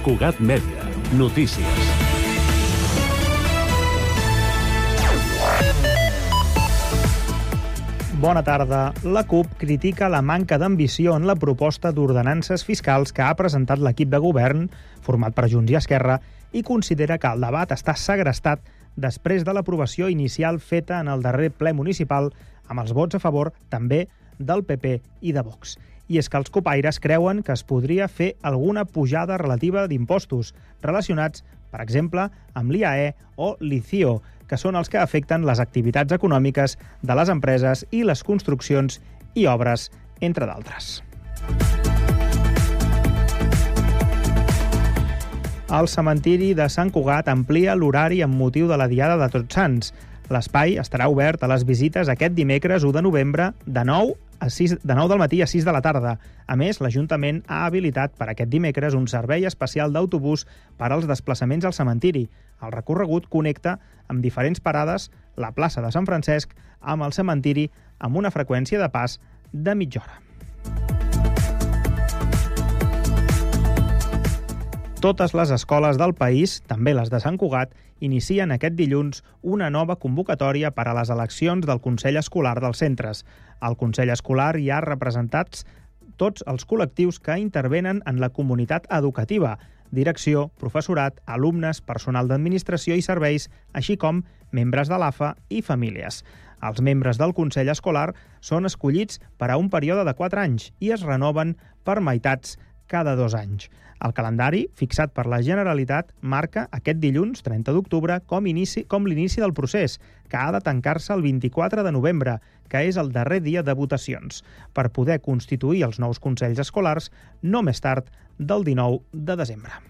Cugat Mèdia. Notícies. Bona tarda. La CUP critica la manca d'ambició en la proposta d'ordenances fiscals que ha presentat l'equip de govern, format per Junts i Esquerra, i considera que el debat està segrestat després de l'aprovació inicial feta en el darrer ple municipal amb els vots a favor també del PP i de Vox. I és que els copaires creuen que es podria fer alguna pujada relativa d'impostos relacionats, per exemple, amb l'IAE o l'ICIO, que són els que afecten les activitats econòmiques de les empreses i les construccions i obres, entre d'altres. El cementiri de Sant Cugat amplia l'horari amb motiu de la Diada de Tots Sants. L'espai estarà obert a les visites aquest dimecres 1 de novembre de 9 a 6, de 9 del matí a 6 de la tarda. A més, l'Ajuntament ha habilitat per aquest dimecres un servei especial d'autobús per als desplaçaments al cementiri. El recorregut connecta amb diferents parades la plaça de Sant Francesc amb el cementiri amb una freqüència de pas de mitja hora. Totes les escoles del país, també les de Sant Cugat, inicien aquest dilluns una nova convocatòria per a les eleccions del Consell Escolar dels centres. Al Consell Escolar hi ha representats tots els col·lectius que intervenen en la comunitat educativa, direcció, professorat, alumnes, personal d'administració i serveis, així com membres de l'AFA i famílies. Els membres del Consell Escolar són escollits per a un període de 4 anys i es renoven per meitats cada dos anys. El calendari, fixat per la Generalitat, marca aquest dilluns, 30 d'octubre, com, inici, com l'inici del procés, que ha de tancar-se el 24 de novembre, que és el darrer dia de votacions, per poder constituir els nous consells escolars no més tard del 19 de desembre.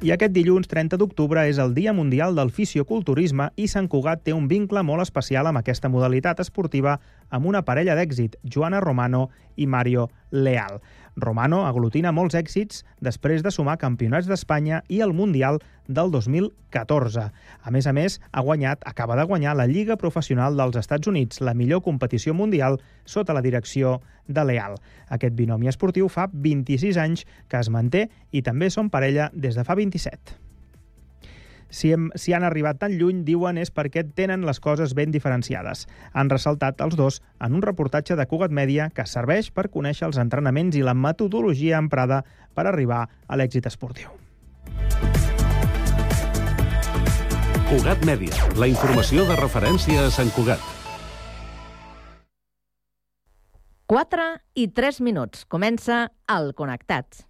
I aquest dilluns 30 d'octubre és el Dia Mundial del Fisioculturisme i Sant Cugat té un vincle molt especial amb aquesta modalitat esportiva amb una parella d'èxit, Joana Romano i Mario Leal. Romano aglutina molts èxits després de sumar campionats d'Espanya i el Mundial del 2014. A més a més, ha guanyat, acaba de guanyar la Lliga Professional dels Estats Units, la millor competició mundial sota la direcció de Leal. Aquest binomi esportiu fa 26 anys que es manté i també són parella des de fa 27 si, hem, si han arribat tan lluny, diuen, és perquè tenen les coses ben diferenciades. Han ressaltat els dos en un reportatge de Cugat Mèdia que serveix per conèixer els entrenaments i la metodologia emprada per arribar a l'èxit esportiu. Cugat Mèdia, la informació de referència a Sant Cugat. 4 i 3 minuts. Comença el Connectats.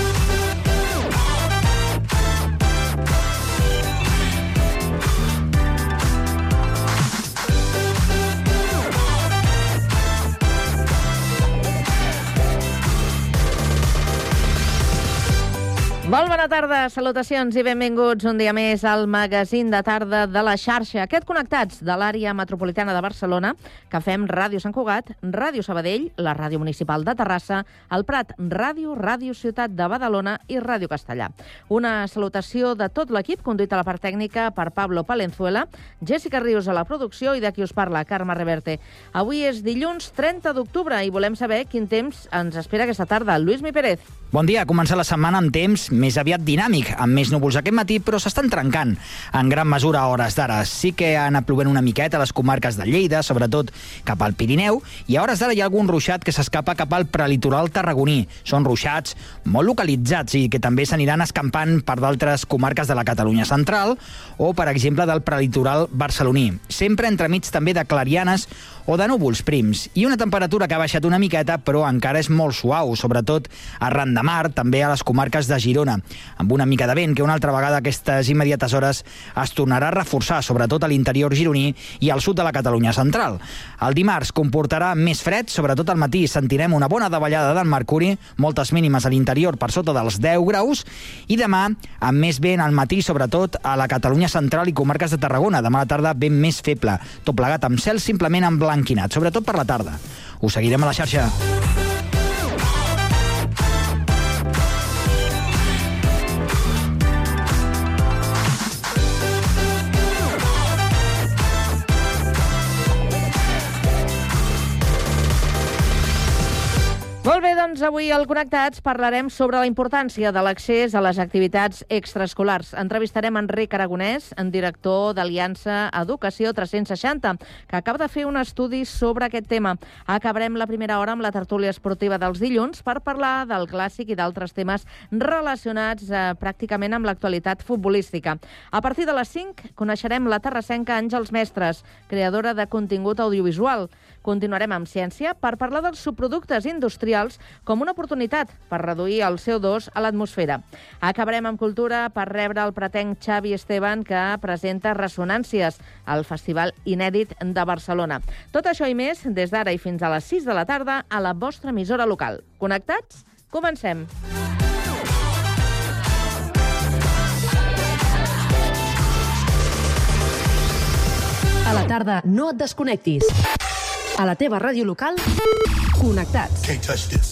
Molt bona tarda, salutacions i benvinguts un dia més al magazín de tarda de la xarxa. Aquest Connectats de l'àrea metropolitana de Barcelona, que fem Ràdio Sant Cugat, Ràdio Sabadell, la Ràdio Municipal de Terrassa, el Prat Ràdio, Ràdio Ciutat de Badalona i Ràdio Castellà. Una salutació de tot l'equip, conduït a la part tècnica per Pablo Palenzuela, Jessica Rius a la producció i de qui us parla, Carme Reverte. Avui és dilluns 30 d'octubre i volem saber quin temps ens espera aquesta tarda. Lluís Mi Pérez. Bon dia, comença la setmana amb temps més aviat dinàmic, amb més núvols aquest matí, però s'estan trencant en gran mesura a hores d'ara. Sí que ha anat plovent una miqueta a les comarques de Lleida, sobretot cap al Pirineu, i a hores d'ara hi ha algun ruixat que s'escapa cap al prelitoral tarragoní. Són ruixats molt localitzats i que també s'aniran escampant per d'altres comarques de la Catalunya central o, per exemple, del prelitoral barceloní. Sempre entremig també de clarianes o de núvols prims. I una temperatura que ha baixat una miqueta, però encara és molt suau, sobretot arran de mar, també a les comarques de Girona, amb una mica de vent que una altra vegada aquestes immediates hores es tornarà a reforçar, sobretot a l'interior gironí i al sud de la Catalunya central. El dimarts comportarà més fred, sobretot al matí sentirem una bona davallada del mercuri, moltes mínimes a l'interior per sota dels 10 graus, i demà amb més vent al matí, sobretot a la Catalunya central i comarques de Tarragona. Demà a la tarda vent més feble, tot plegat amb cel simplement emblanquinat, sobretot per la tarda. Us seguirem a la xarxa. Doncs avui al Connectats parlarem sobre la importància de l'accés a les activitats extraescolars. Entrevistarem Enric Aragonès, en director d'Aliança Educació 360, que acaba de fer un estudi sobre aquest tema. Acabarem la primera hora amb la tertúlia esportiva dels dilluns per parlar del clàssic i d'altres temes relacionats eh, pràcticament amb l'actualitat futbolística. A partir de les 5 coneixerem la terrassenca Àngels Mestres, creadora de contingut audiovisual. Continuarem amb ciència per parlar dels subproductes industrials com una oportunitat per reduir el CO2 a l'atmosfera. Acabarem amb cultura per rebre el pretenc Xavi Esteban que presenta Ressonàncies, al Festival Inèdit de Barcelona. Tot això i més des d'ara i fins a les 6 de la tarda a la vostra emissora local. Connectats? Comencem. A la tarda no et desconnectis. A la teva ràdio local, connectats. Can't touch this.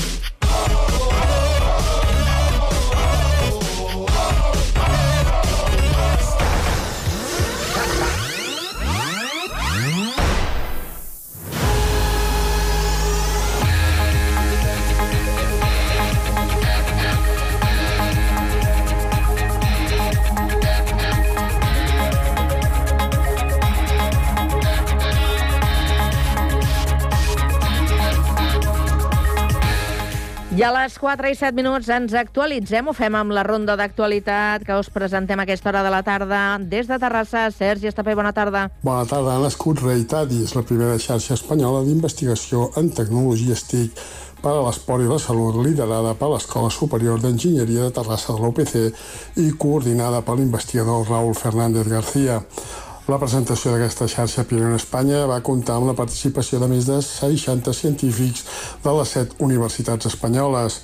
I a les 4 i 7 minuts ens actualitzem, ho fem amb la ronda d'actualitat que us presentem a aquesta hora de la tarda. Des de Terrassa, Sergi Estapé, bona tarda. Bona tarda. Ha nascut Reitadis, la primera xarxa espanyola d'investigació en tecnologies TIC per a l'esport i la salut, liderada per l'Escola Superior d'Enginyeria de Terrassa de l'OPC i coordinada per l'investigador Raúl Fernández García. La presentació d'aquesta xarxa pionera a Espanya va comptar amb la participació de més de 60 científics de les set universitats espanyoles.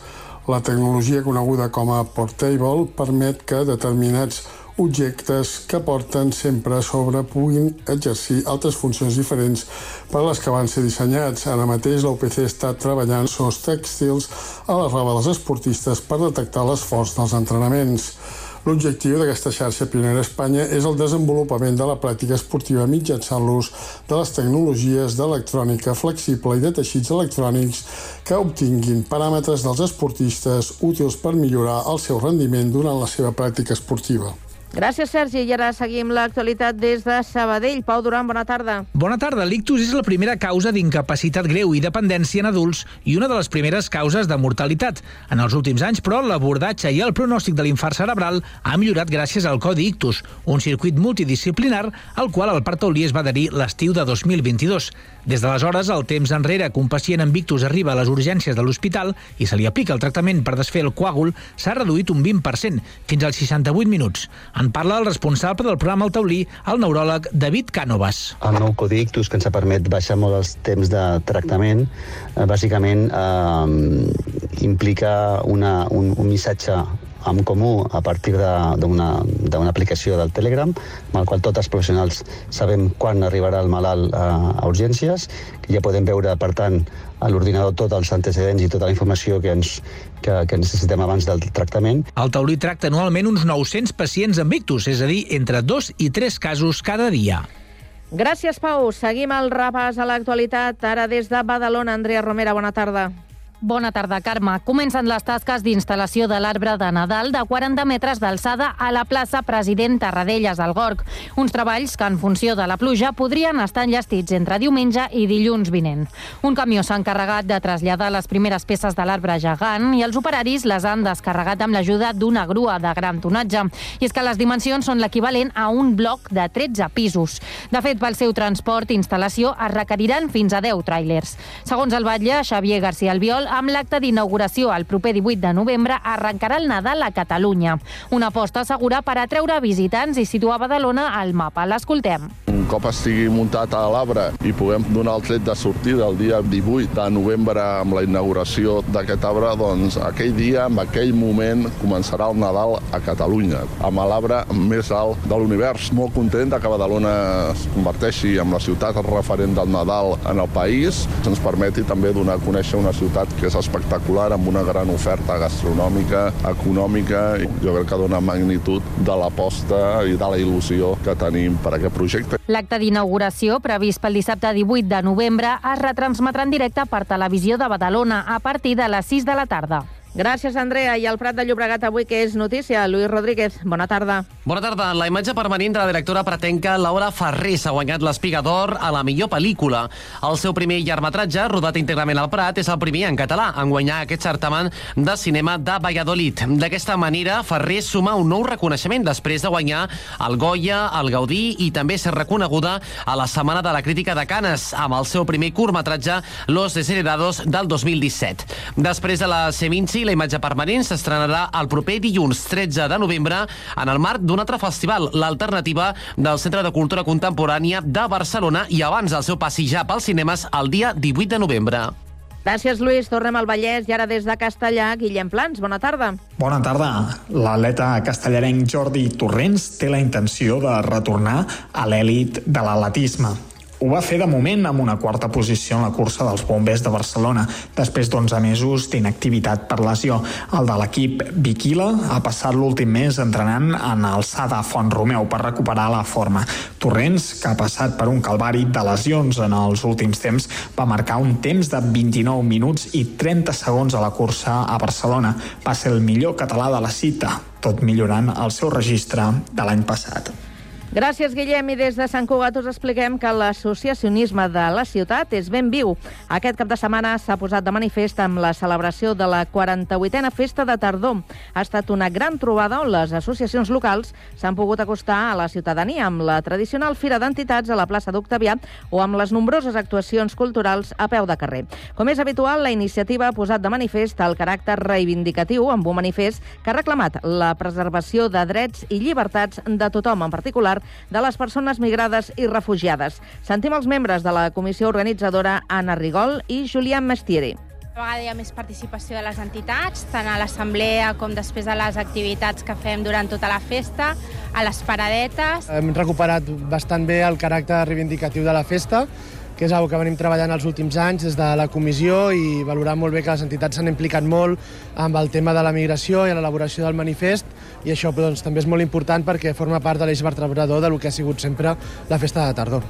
La tecnologia coneguda com a Portable permet que determinats objectes que porten sempre a sobre puguin exercir altres funcions diferents per les que van ser dissenyats. Ara mateix la UPC està treballant sos tèxtils a la roba dels esportistes per detectar l'esforç dels entrenaments. L'objectiu d'aquesta xarxa pionera a Espanya és el desenvolupament de la pràctica esportiva mitjançant l'ús de les tecnologies d'electrònica flexible i de teixits electrònics que obtinguin paràmetres dels esportistes útils per millorar el seu rendiment durant la seva pràctica esportiva. Gràcies, Sergi. I ara seguim l'actualitat des de Sabadell. Pau Duran, bona tarda. Bona tarda. L'ictus és la primera causa d'incapacitat greu i dependència en adults i una de les primeres causes de mortalitat. En els últims anys, però, l'abordatge i el pronòstic de l'infart cerebral ha millorat gràcies al Codi Ictus, un circuit multidisciplinar al qual el Parc es va adherir l'estiu de 2022. Des d'aleshores, el temps enrere que un pacient amb ictus arriba a les urgències de l'hospital i se li aplica el tractament per desfer el coàgul s'ha reduït un 20%, fins als 68 minuts. En parla el responsable del programa El Taulí, el neuròleg David Cànovas. El nou Codi Ictus, que ens permet baixar molt els temps de tractament, eh, bàsicament eh, implica una, un, un missatge en comú a partir de- d'una d'una aplicació del Telegram, amb el qual tots els professionals sabem quan arribarà el malalt a, a urgències, que ja podem veure, per tant, a l'ordinador tots els antecedents i tota la informació que, ens, que, que necessitem abans del tractament. El Taulí tracta anualment uns 900 pacients amb ictus, és a dir, entre 2 i 3 casos cada dia. Gràcies, Pau. Seguim el repàs a l'actualitat. Ara des de Badalona, Andrea Romera, bona tarda. Bona tarda, Carme. Comencen les tasques d'instal·lació de l'arbre de Nadal de 40 metres d'alçada a la plaça President Tarradellas al Gorg. Uns treballs que, en funció de la pluja, podrien estar enllestits entre diumenge i dilluns vinent. Un camió s'ha encarregat de traslladar les primeres peces de l'arbre gegant i els operaris les han descarregat amb l'ajuda d'una grua de gran tonatge. I és que les dimensions són l'equivalent a un bloc de 13 pisos. De fet, pel seu transport i instal·lació es requeriran fins a 10 tràilers. Segons el batlle, Xavier García Albiol, amb l'acte d'inauguració el proper 18 de novembre arrencarà el Nadal a Catalunya. Una aposta segura per atreure visitants i situar Badalona al mapa. L'escoltem. Cop estigui muntat a l'arbre i puguem donar el tret de sortida el dia 18 de novembre amb la inauguració d'aquest arbre, doncs aquell dia, en aquell moment, començarà el Nadal a Catalunya, amb l'arbre més alt de l'univers. Molt content que Badalona es converteixi en la ciutat referent del Nadal en el país, ens permeti també donar a conèixer una ciutat que és espectacular, amb una gran oferta gastronòmica, econòmica, i jo crec que dona magnitud de l'aposta i de la il·lusió que tenim per aquest projecte. L'acte d'inauguració, previst pel dissabte 18 de novembre, es retransmetrà en directe per Televisió de Badalona a partir de les 6 de la tarda. Gràcies, Andrea. I el Prat de Llobregat avui, que és notícia? Lluís Rodríguez, bona tarda. Bona tarda. La imatge permanent de la directora pretenca Laura Ferrés ha guanyat l'Espiga d'Or a la millor pel·lícula. El seu primer llargmetratge, rodat íntegrament al Prat, és el primer en català en guanyar aquest certamen de cinema de Valladolid. D'aquesta manera, Ferrés suma un nou reconeixement després de guanyar el Goya, el Gaudí i també ser reconeguda a la Setmana de la Crítica de Canes amb el seu primer curtmetratge Los Desheredados del 2017. Després de la Seminci, la imatge permanent s'estrenarà el proper dilluns 13 de novembre en el marc d'un altre festival, l'Alternativa del Centre de Cultura Contemporània de Barcelona i abans del seu passi ja pels cinemes el dia 18 de novembre. Gràcies, Lluís. Tornem al Vallès i ara des de Castellà, Guillem Plans. Bona tarda. Bona tarda. L'atleta castellarenc Jordi Torrents té la intenció de retornar a l'èlit de l'atletisme. Ho va fer de moment amb una quarta posició en la cursa dels bombers de Barcelona, després d'11 mesos d'inactivitat per lesió. El de l'equip Viquila ha passat l'últim mes entrenant en alçada a Font Romeu per recuperar la forma. Torrents, que ha passat per un calvari de lesions en els últims temps, va marcar un temps de 29 minuts i 30 segons a la cursa a Barcelona. Va ser el millor català de la cita, tot millorant el seu registre de l'any passat. Gràcies, Guillem. I des de Sant Cugat us expliquem que l'associacionisme de la ciutat és ben viu. Aquest cap de setmana s'ha posat de manifest amb la celebració de la 48a Festa de Tardor. Ha estat una gran trobada on les associacions locals s'han pogut acostar a la ciutadania amb la tradicional Fira d'Entitats a la plaça d'Octavià o amb les nombroses actuacions culturals a peu de carrer. Com és habitual, la iniciativa ha posat de manifest el caràcter reivindicatiu amb un manifest que ha reclamat la preservació de drets i llibertats de tothom, en particular de les persones migrades i refugiades. Sentim els membres de la comissió organitzadora Anna Rigol i Julián Mestieri. A vegada hi ha més participació de les entitats, tant a l'assemblea com després de les activitats que fem durant tota la festa, a les paradetes. Hem recuperat bastant bé el caràcter reivindicatiu de la festa, que és una que venim treballant els últims anys des de la comissió i valorar molt bé que les entitats s'han implicat molt amb el tema de la migració i l'elaboració del manifest i això doncs, també és molt important perquè forma part de l'eix vertebrador del que ha sigut sempre la festa de tardor.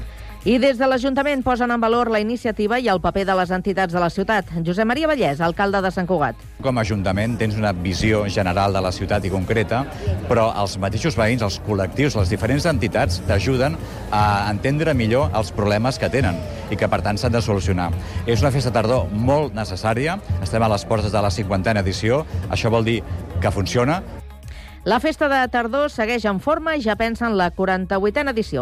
I des de l'Ajuntament posen en valor la iniciativa i el paper de les entitats de la ciutat. Josep Maria Vallès, alcalde de Sant Cugat. Com a Ajuntament tens una visió general de la ciutat i concreta, però els mateixos veïns, els col·lectius, les diferents entitats t'ajuden a entendre millor els problemes que tenen i que, per tant, s'han de solucionar. És una festa tardor molt necessària, estem a les portes de la 50a edició, això vol dir que funciona, la festa de tardor segueix en forma i ja pensa en la 48a edició.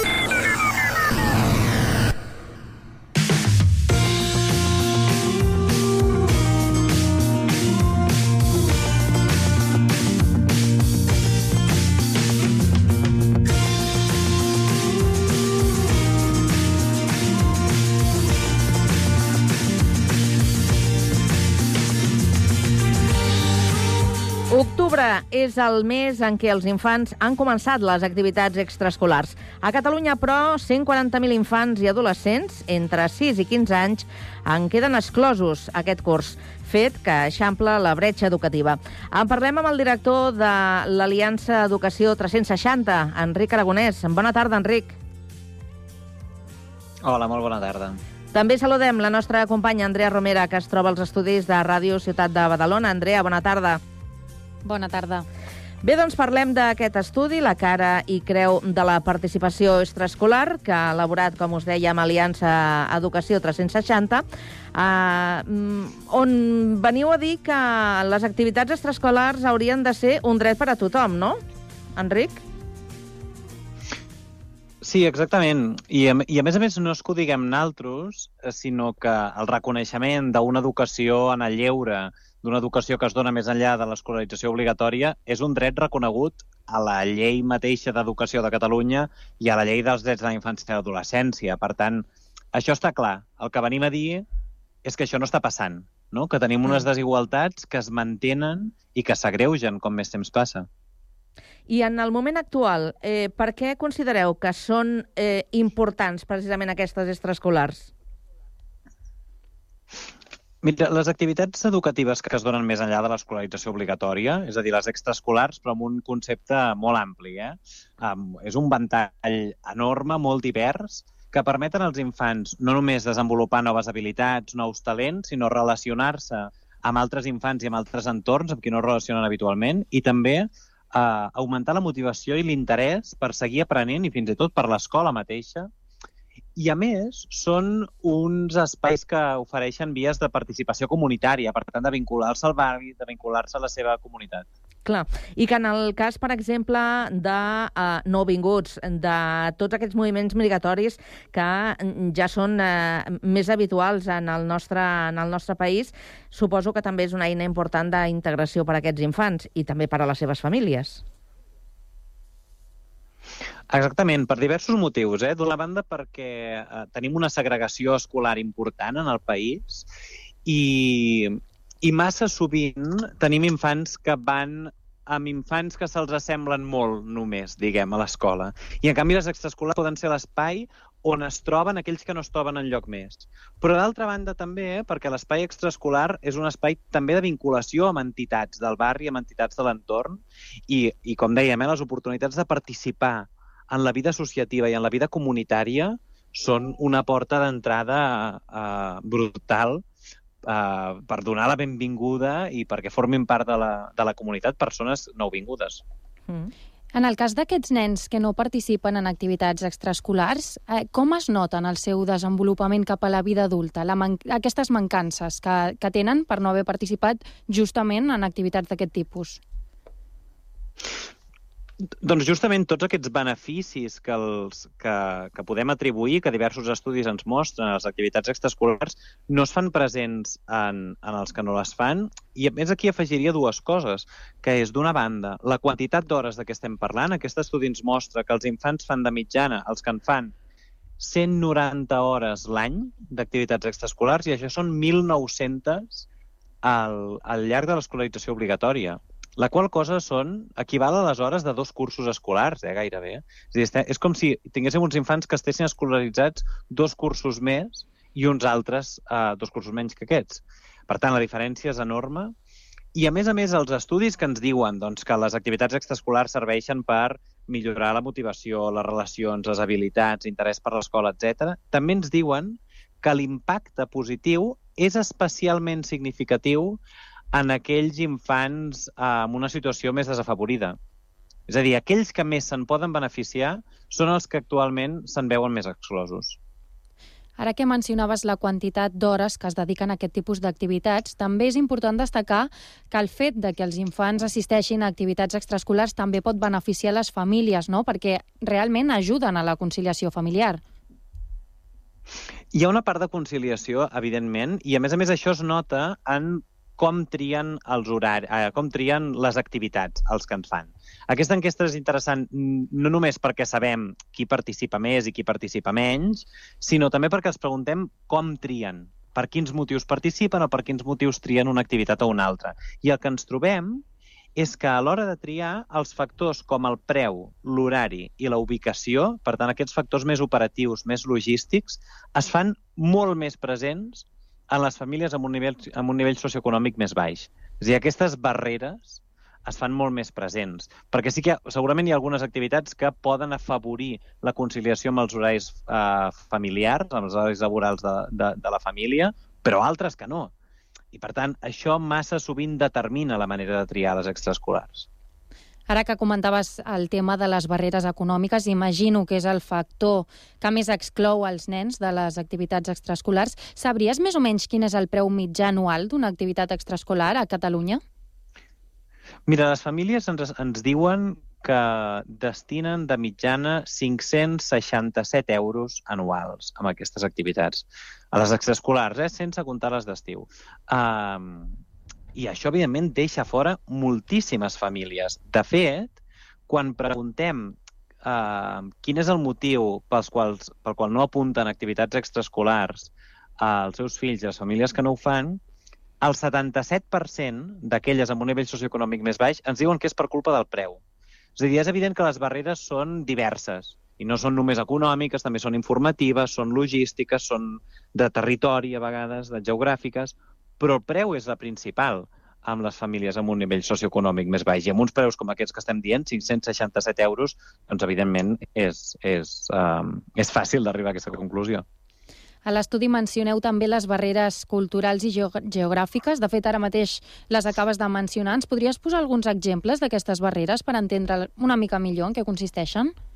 És el mes en què els infants han començat les activitats extraescolars. A Catalunya, però, 140.000 infants i adolescents entre 6 i 15 anys en queden exclosos aquest curs fet que eixampla la bretxa educativa. En parlem amb el director de l'Aliança Educació 360, Enric Aragonès. Bona tarda, Enric. Hola, molt bona tarda. També saludem la nostra companya Andrea Romera, que es troba als estudis de Ràdio Ciutat de Badalona. Andrea, bona tarda. Bona tarda. Bé, doncs parlem d'aquest estudi, la cara i creu de la participació extraescolar, que ha elaborat, com us dèiem, Aliança Educació 360, eh, on veniu a dir que les activitats extraescolars haurien de ser un dret per a tothom, no? Enric? Sí, exactament. I, a- I a més a més no és que ho diguem naltros, eh, sinó que el reconeixement d'una educació en el lleure, d'una educació que es dona més enllà de l'escolarització obligatòria, és un dret reconegut a la llei mateixa d'educació de Catalunya i a la llei dels drets de la infància i l'adolescència. Per tant, això està clar. El que venim a dir és que això no està passant, no? que tenim unes desigualtats que es mantenen i que s'agreugen com més temps passa. I en el moment actual, eh, per què considereu que són eh, importants precisament aquestes extraescolars? Mira, les activitats educatives que es donen més enllà de l'escolarització obligatòria, és a dir, les extraescolars, però amb un concepte molt ampli, eh? Um, és un ventall enorme, molt divers, que permeten als infants no només desenvolupar noves habilitats, nous talents, sinó relacionar-se amb altres infants i amb altres entorns amb qui no es relacionen habitualment, i també eh, augmentar la motivació i l'interès per seguir aprenent i fins i tot per l'escola mateixa, i, a més, són uns espais que ofereixen vies de participació comunitària, per tant, de vincular-se al barri, de vincular-se a la seva comunitat. Clar, i que en el cas, per exemple, de uh, nouvinguts, de tots aquests moviments migratoris que ja són uh, més habituals en el, nostre, en el nostre país, suposo que també és una eina important d'integració per a aquests infants i també per a les seves famílies. Exactament, per diversos motius. Eh? D'una banda, perquè eh, tenim una segregació escolar important en el país i, i massa sovint tenim infants que van amb infants que se'ls assemblen molt només, diguem, a l'escola. I, en canvi, les extraescolars poden ser l'espai on es troben aquells que no es troben en lloc més. Però, d'altra banda, també, eh, perquè l'espai extraescolar és un espai també de vinculació amb entitats del barri, amb entitats de l'entorn, i, i, com dèiem, eh, les oportunitats de participar en la vida associativa i en la vida comunitària són una porta d'entrada eh, brutal eh, per donar la benvinguda i perquè formin part de la, de la comunitat persones nouvingudes. Mm. En el cas d'aquests nens que no participen en activitats extraescolars, eh, com es noten el seu desenvolupament cap a la vida adulta, la man aquestes mancances que, que tenen per no haver participat justament en activitats d'aquest tipus? Doncs justament tots aquests beneficis que, els, que, que podem atribuir, que diversos estudis ens mostren a les activitats extraescolars, no es fan presents en, en els que no les fan. I a més aquí afegiria dues coses, que és d'una banda la quantitat d'hores de què estem parlant. Aquest estudi ens mostra que els infants fan de mitjana, els que en fan 190 hores l'any d'activitats extraescolars i això són 1.900 al, al llarg de l'escolarització obligatòria la qual cosa són, equival a les hores de dos cursos escolars, eh, gairebé. És, dir, és com si tinguéssim uns infants que estessin escolaritzats dos cursos més i uns altres eh, dos cursos menys que aquests. Per tant, la diferència és enorme. I, a més a més, els estudis que ens diuen doncs, que les activitats extraescolars serveixen per millorar la motivació, les relacions, les habilitats, interès per l'escola, etc. també ens diuen que l'impacte positiu és especialment significatiu en aquells infants eh, amb una situació més desafavorida. És a dir, aquells que més se'n poden beneficiar són els que actualment se'n veuen més exclosos. Ara que mencionaves la quantitat d'hores que es dediquen a aquest tipus d'activitats, també és important destacar que el fet de que els infants assisteixin a activitats extraescolars també pot beneficiar les famílies, no? perquè realment ajuden a la conciliació familiar. Hi ha una part de conciliació, evidentment, i a més a més això es nota en com trien els horaris, eh, com trien les activitats els que ens fan. Aquesta enquesta és interessant no només perquè sabem qui participa més i qui participa menys, sinó també perquè els preguntem com trien, per quins motius participen o per quins motius trien una activitat o una altra. I el que ens trobem és que a l'hora de triar els factors com el preu, l'horari i la ubicació, per tant aquests factors més operatius, més logístics, es fan molt més presents en les famílies amb un nivell, amb un nivell socioeconòmic més baix. És a dir, aquestes barreres es fan molt més presents. Perquè sí que segurament hi ha algunes activitats que poden afavorir la conciliació amb els horaris eh, familiars, amb els horaris laborals de, de, de la família, però altres que no. I, per tant, això massa sovint determina la manera de triar les extraescolars. Ara que comentaves el tema de les barreres econòmiques, imagino que és el factor que més exclou els nens de les activitats extraescolars. Sabries més o menys quin és el preu mitjà anual d'una activitat extraescolar a Catalunya? Mira, les famílies ens, ens diuen que destinen de mitjana 567 euros anuals amb aquestes activitats. A les extraescolars, eh? sense comptar les d'estiu. Um, I això, evidentment, deixa fora moltíssimes famílies. De fet, quan preguntem uh, quin és el motiu pels quals, pel qual no apunten activitats extraescolars als seus fills i les famílies que no ho fan, el 77% d'aquelles amb un nivell socioeconòmic més baix ens diuen que és per culpa del preu. És a dir, és evident que les barreres són diverses i no són només econòmiques, també són informatives, són logístiques, són de territori a vegades, de geogràfiques, però el preu és la principal amb les famílies amb un nivell socioeconòmic més baix. I amb uns preus com aquests que estem dient, 567 euros, doncs evidentment és, és, um, és fàcil d'arribar a aquesta conclusió. A l'estudi mencioneu també les barreres culturals i geogràfiques. De fet, ara mateix les acabes de mencionar. Ens podries posar alguns exemples d'aquestes barreres per entendre una mica millor en què consisteixen? Sí,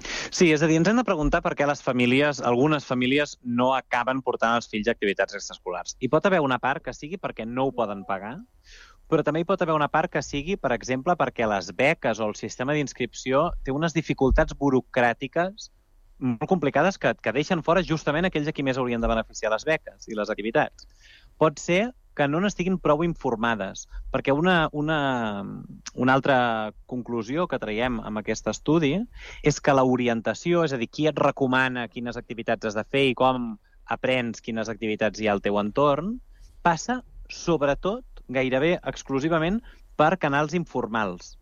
és a dir, ens hem de preguntar per què les famílies, algunes famílies, no acaben portant els fills a activitats extraescolars. Hi pot haver una part que sigui perquè no ho poden pagar, però també hi pot haver una part que sigui, per exemple, perquè les beques o el sistema d'inscripció té unes dificultats burocràtiques molt complicades que, que deixen fora justament aquells a qui més haurien de beneficiar les beques i les activitats. Pot ser que no n'estiguin prou informades, perquè una, una, una altra conclusió que traiem amb aquest estudi és que l'orientació, és a dir, qui et recomana quines activitats has de fer i com aprens quines activitats hi ha al teu entorn, passa sobretot, gairebé exclusivament, per canals informals.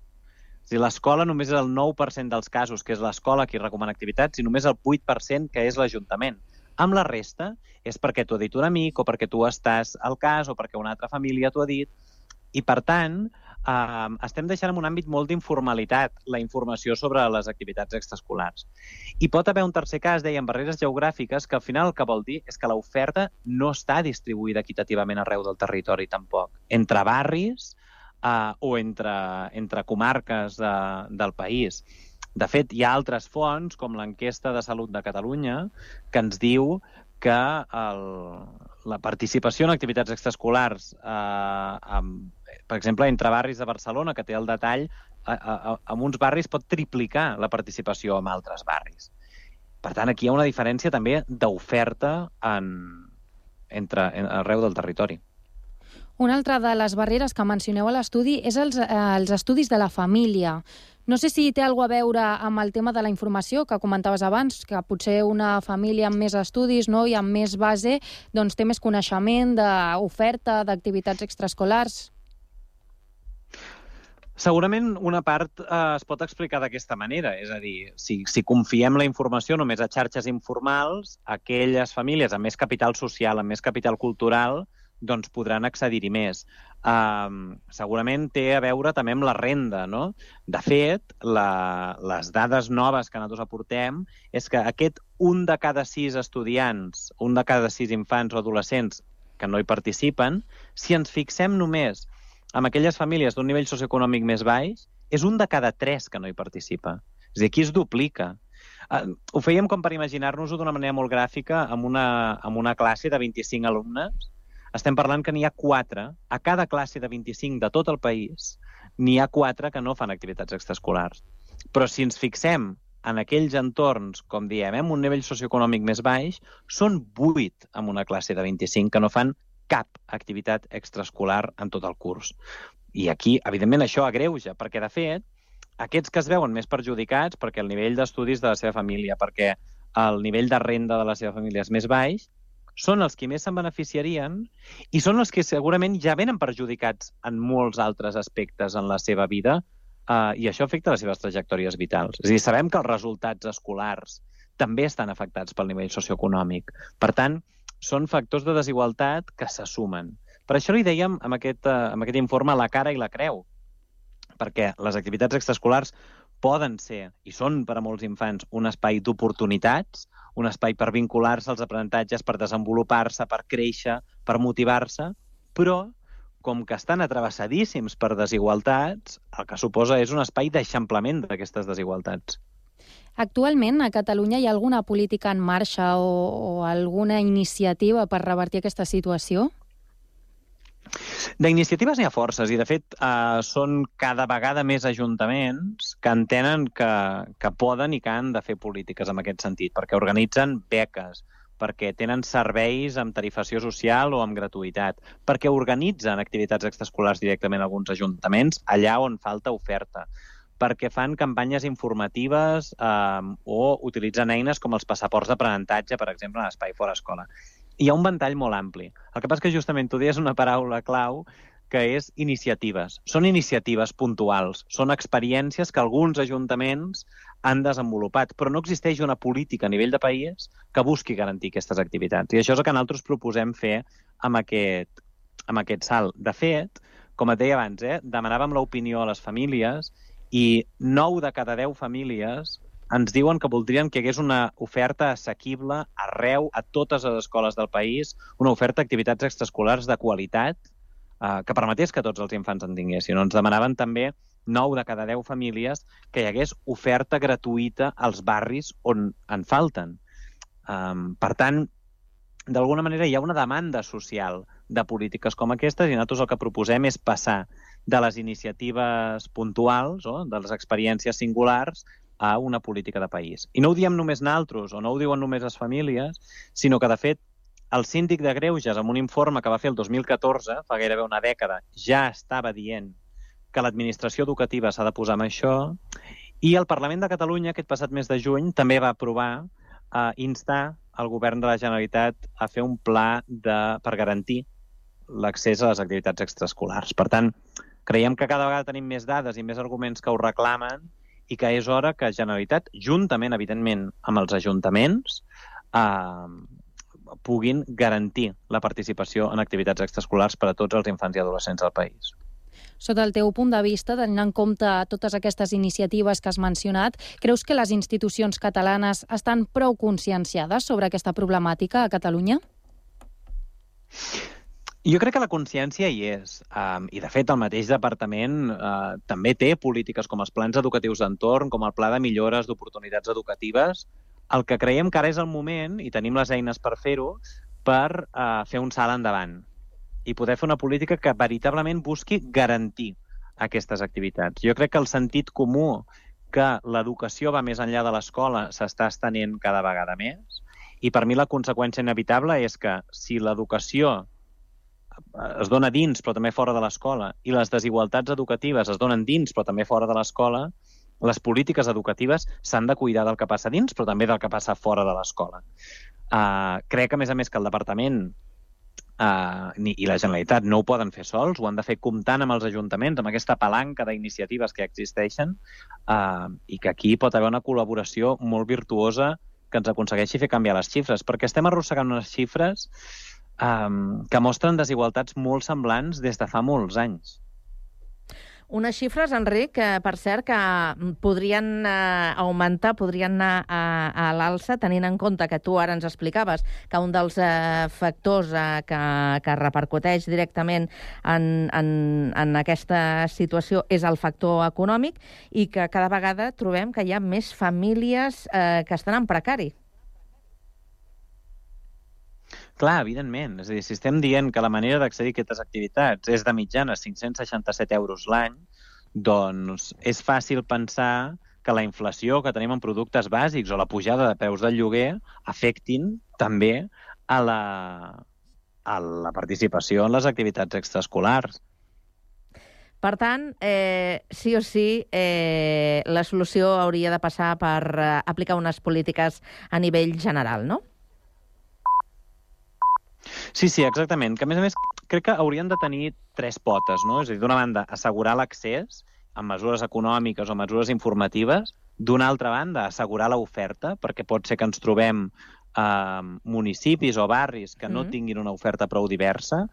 És dir, l'escola només és el 9% dels casos, que és l'escola qui recomana activitats, i només el 8% que és l'Ajuntament. Amb la resta és perquè t'ho ha dit un amic o perquè tu estàs al cas o perquè una altra família t'ho ha dit. I, per tant, eh, estem deixant en un àmbit molt d'informalitat la informació sobre les activitats extraescolars. I pot haver un tercer cas, deien, barreres geogràfiques, que al final el que vol dir és que l'oferta no està distribuïda equitativament arreu del territori tampoc. Entre barris, eh, o entre, entre comarques de, del país. De fet, hi ha altres fonts, com l'enquesta de salut de Catalunya, que ens diu que el, la participació en activitats extraescolars, eh, amb, per exemple, entre barris de Barcelona, que té el detall, a, a, en uns barris pot triplicar la participació en altres barris. Per tant, aquí hi ha una diferència també d'oferta en, entre, en, arreu del territori. Una altra de les barreres que mencioneu a l'estudi és els, eh, els estudis de la família. No sé si té alguna a veure amb el tema de la informació que comentaves abans, que potser una família amb més estudis no, i amb més base doncs, té més coneixement d'oferta d'activitats extraescolars. Segurament una part eh, es pot explicar d'aquesta manera, és a dir, si, si confiem la informació només a xarxes informals, aquelles famílies amb més capital social, amb més capital cultural, doncs podran accedir-hi més. Um, segurament té a veure també amb la renda, no? De fet, la, les dades noves que nosaltres aportem és que aquest un de cada sis estudiants, un de cada sis infants o adolescents que no hi participen, si ens fixem només en aquelles famílies d'un nivell socioeconòmic més baix, és un de cada tres que no hi participa. És a dir, aquí es duplica. Uh, ho fèiem com per imaginar-nos-ho d'una manera molt gràfica amb una, amb una classe de 25 alumnes estem parlant que n'hi ha 4, a cada classe de 25 de tot el país, n'hi ha 4 que no fan activitats extraescolars. Però si ens fixem en aquells entorns, com diem, eh, amb un nivell socioeconòmic més baix, són 8 en una classe de 25 que no fan cap activitat extraescolar en tot el curs. I aquí, evidentment, això agreuja, perquè, de fet, aquests que es veuen més perjudicats perquè el nivell d'estudis de la seva família, perquè el nivell de renda de la seva família és més baix, són els que més se'n beneficiarien i són els que segurament ja venen perjudicats en molts altres aspectes en la seva vida uh, i això afecta les seves trajectòries vitals. És a dir, sabem que els resultats escolars també estan afectats pel nivell socioeconòmic. Per tant, són factors de desigualtat que se sumen. Per això li dèiem amb aquest, uh, amb aquest informe la cara i la creu, perquè les activitats extraescolars poden ser, i són per a molts infants, un espai d'oportunitats, un espai per vincular-se als aprenentatges, per desenvolupar-se, per créixer, per motivar-se, però com que estan atravessadíssims per desigualtats, el que suposa és un espai d'eixamplament d'aquestes desigualtats. Actualment, a Catalunya hi ha alguna política en marxa o, o alguna iniciativa per revertir aquesta situació? D'iniciatives n'hi ha forces i, de fet, eh, són cada vegada més ajuntaments que entenen que, que poden i que han de fer polítiques en aquest sentit, perquè organitzen beques, perquè tenen serveis amb tarifació social o amb gratuïtat, perquè organitzen activitats extraescolars directament a alguns ajuntaments allà on falta oferta, perquè fan campanyes informatives eh, o utilitzen eines com els passaports d'aprenentatge, per exemple, en l'espai fora escola hi ha un ventall molt ampli. El que passa que justament tu deies una paraula clau que és iniciatives. Són iniciatives puntuals, són experiències que alguns ajuntaments han desenvolupat, però no existeix una política a nivell de país que busqui garantir aquestes activitats. I això és el que nosaltres proposem fer amb aquest, amb aquest salt. De fet, com et deia abans, eh, demanàvem l'opinió a les famílies i 9 de cada 10 famílies ens diuen que voldrien que hi hagués una oferta assequible arreu, a totes les escoles del país, una oferta d'activitats extraescolars de qualitat eh, que permetés que tots els infants en tinguessin. Ens demanaven també 9 de cada 10 famílies que hi hagués oferta gratuïta als barris on en falten. Um, per tant, d'alguna manera hi ha una demanda social de polítiques com aquestes i nosaltres el que proposem és passar de les iniciatives puntuals, o de les experiències singulars, a una política de país. I no ho diem només naltros, o no ho diuen només les famílies, sinó que, de fet, el síndic de Greuges, amb un informe que va fer el 2014, fa gairebé una dècada, ja estava dient que l'administració educativa s'ha de posar amb això, i el Parlament de Catalunya, aquest passat mes de juny, també va aprovar eh, instar el govern de la Generalitat a fer un pla de, per garantir l'accés a les activitats extraescolars. Per tant, creiem que cada vegada tenim més dades i més arguments que ho reclamen i que és hora que Generalitat, juntament, evidentment, amb els ajuntaments, eh, puguin garantir la participació en activitats extraescolars per a tots els infants i adolescents del país. Sota el teu punt de vista, tenint en compte totes aquestes iniciatives que has mencionat, creus que les institucions catalanes estan prou conscienciades sobre aquesta problemàtica a Catalunya? Jo crec que la consciència hi és, um, i de fet el mateix departament uh, també té polítiques com els plans educatius d'entorn, com el pla de millores d'oportunitats educatives. El que creiem que ara és el moment, i tenim les eines per fer-ho, per uh, fer un salt endavant i poder fer una política que veritablement busqui garantir aquestes activitats. Jo crec que el sentit comú que l'educació va més enllà de l'escola s'està estenent cada vegada més i per mi la conseqüència inevitable és que si l'educació es dona dins però també fora de l'escola. I les desigualtats educatives es donen dins però també fora de l'escola, les polítiques educatives s'han de cuidar del que passa dins però també del que passa fora de l'escola. Uh, crec, a més a més, que el departament uh, ni, i la Generalitat no ho poden fer sols, ho han de fer comptant amb els ajuntaments, amb aquesta palanca d'iniciatives que existeixen uh, i que aquí pot haver una col·laboració molt virtuosa que ens aconsegueixi fer canviar les xifres, perquè estem arrossegant unes xifres um, que mostren desigualtats molt semblants des de fa molts anys. Unes xifres, Enric, que, per cert, que podrien eh, augmentar, podrien anar a, a l'alça, tenint en compte que tu ara ens explicaves que un dels eh, factors eh, que, que repercuteix directament en, en, en aquesta situació és el factor econòmic i que cada vegada trobem que hi ha més famílies eh, que estan en precari. Clar, evidentment. És a dir, si estem dient que la manera d'accedir a aquestes activitats és de mitjana 567 euros l'any, doncs és fàcil pensar que la inflació que tenim en productes bàsics o la pujada de preus del lloguer afectin també a la, a la participació en les activitats extraescolars. Per tant, eh, sí o sí, eh, la solució hauria de passar per eh, aplicar unes polítiques a nivell general, no? Sí, sí, exactament. Que, a més a més, crec que haurien de tenir tres potes, no? És a dir, d'una banda, assegurar l'accés amb mesures econòmiques o mesures informatives, d'una altra banda, assegurar l'oferta, perquè pot ser que ens trobem eh, municipis o barris que no Mhm. tinguin una oferta prou diversa,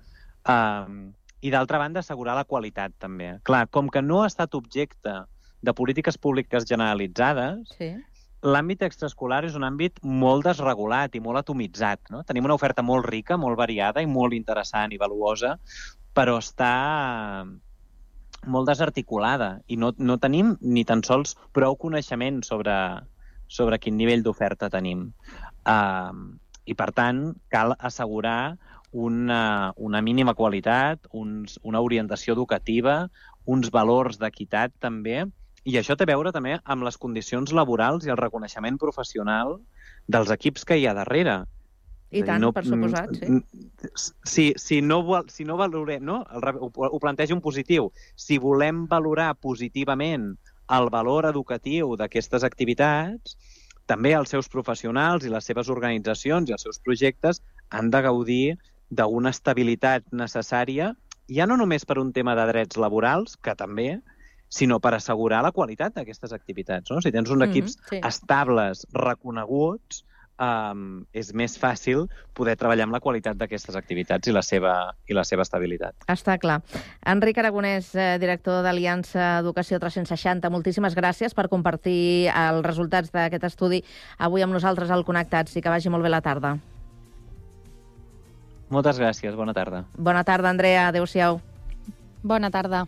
eh, i d'altra banda, assegurar la qualitat, també. Clar, com que no ha estat objecte de polítiques públiques generalitzades, Sí. L'àmbit extraescolar és un àmbit molt desregulat i molt atomitzat. No? Tenim una oferta molt rica, molt variada i molt interessant i valuosa, però està molt desarticulada i no, no tenim ni tan sols prou coneixement sobre, sobre quin nivell d'oferta tenim. Uh, I, per tant, cal assegurar una, una mínima qualitat, uns, una orientació educativa, uns valors d'equitat també, i això té a veure també amb les condicions laborals i el reconeixement professional dels equips que hi ha darrere. I tant, per suposat, sí. Si, si, no, si no valorem, no? Ho, ho plantejo en positiu. Si volem valorar positivament el valor educatiu d'aquestes activitats, també els seus professionals i les seves organitzacions i els seus projectes han de gaudir d'una estabilitat necessària, ja no només per un tema de drets laborals, que també, sinó per assegurar la qualitat d'aquestes activitats. No? Si tens uns Mhm, equips sí. estables, reconeguts, um, és més fàcil poder treballar amb la qualitat d'aquestes activitats i la seva, i la seva estabilitat. Està clar. Enric Aragonès, eh, director d'Aliança Educació 360, moltíssimes gràcies per compartir els resultats d'aquest estudi avui amb nosaltres al Connectats i que vagi molt bé la tarda. Moltes gràcies, bona tarda. Bona tarda, Andrea. Adéu-siau. Bona tarda.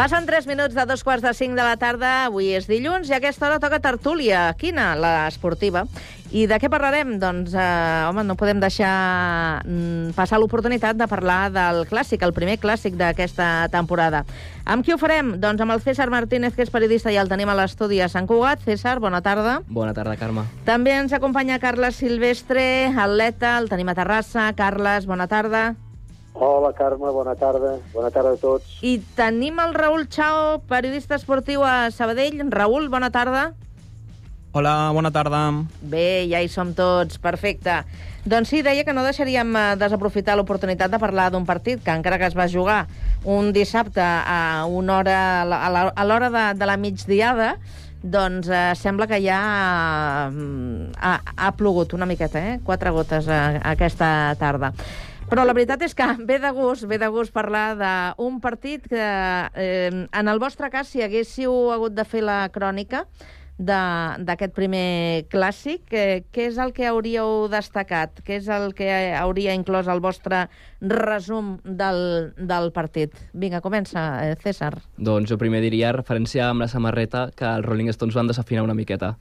Passen 3 minuts de dos quarts de 5 de la tarda. Avui és dilluns i a aquesta hora toca tertúlia. Quina? La esportiva. I de què parlarem? Doncs, eh, home, no podem deixar mm, passar l'oportunitat de parlar del clàssic, el primer clàssic d'aquesta temporada. Amb qui ho farem? Doncs amb el César Martínez, que és periodista i el tenim a l'estudi a Sant Cugat. César, bona tarda. Bona tarda, Carme. També ens acompanya Carles Silvestre, atleta, el tenim a Terrassa. Carles, bona tarda. Hola, Carme, bona tarda. Bona tarda a tots. I tenim el Raül Chao, periodista esportiu a Sabadell. Raül, bona tarda. Hola, bona tarda. Bé, ja hi som tots, perfecte. Doncs sí, deia que no deixaríem eh, desaprofitar l'oportunitat de parlar d'un partit que encara que es va jugar un dissabte a una hora a a a l'hora de, de la migdiada, doncs eh, sembla que ja mm, ha, ha plogut una miqueta, eh? Quatre gotes eh, aquesta tarda. Però la veritat és que ve de gust, ve de gust parlar d'un partit que, eh, en el vostre cas, si haguéssiu hagut de fer la crònica d'aquest primer clàssic, eh, què és el que hauríeu destacat? Què és el que hauria inclòs el vostre resum del, del partit? Vinga, comença, eh, César. Doncs jo primer diria referència amb la samarreta que els Rolling Stones van desafinar una miqueta.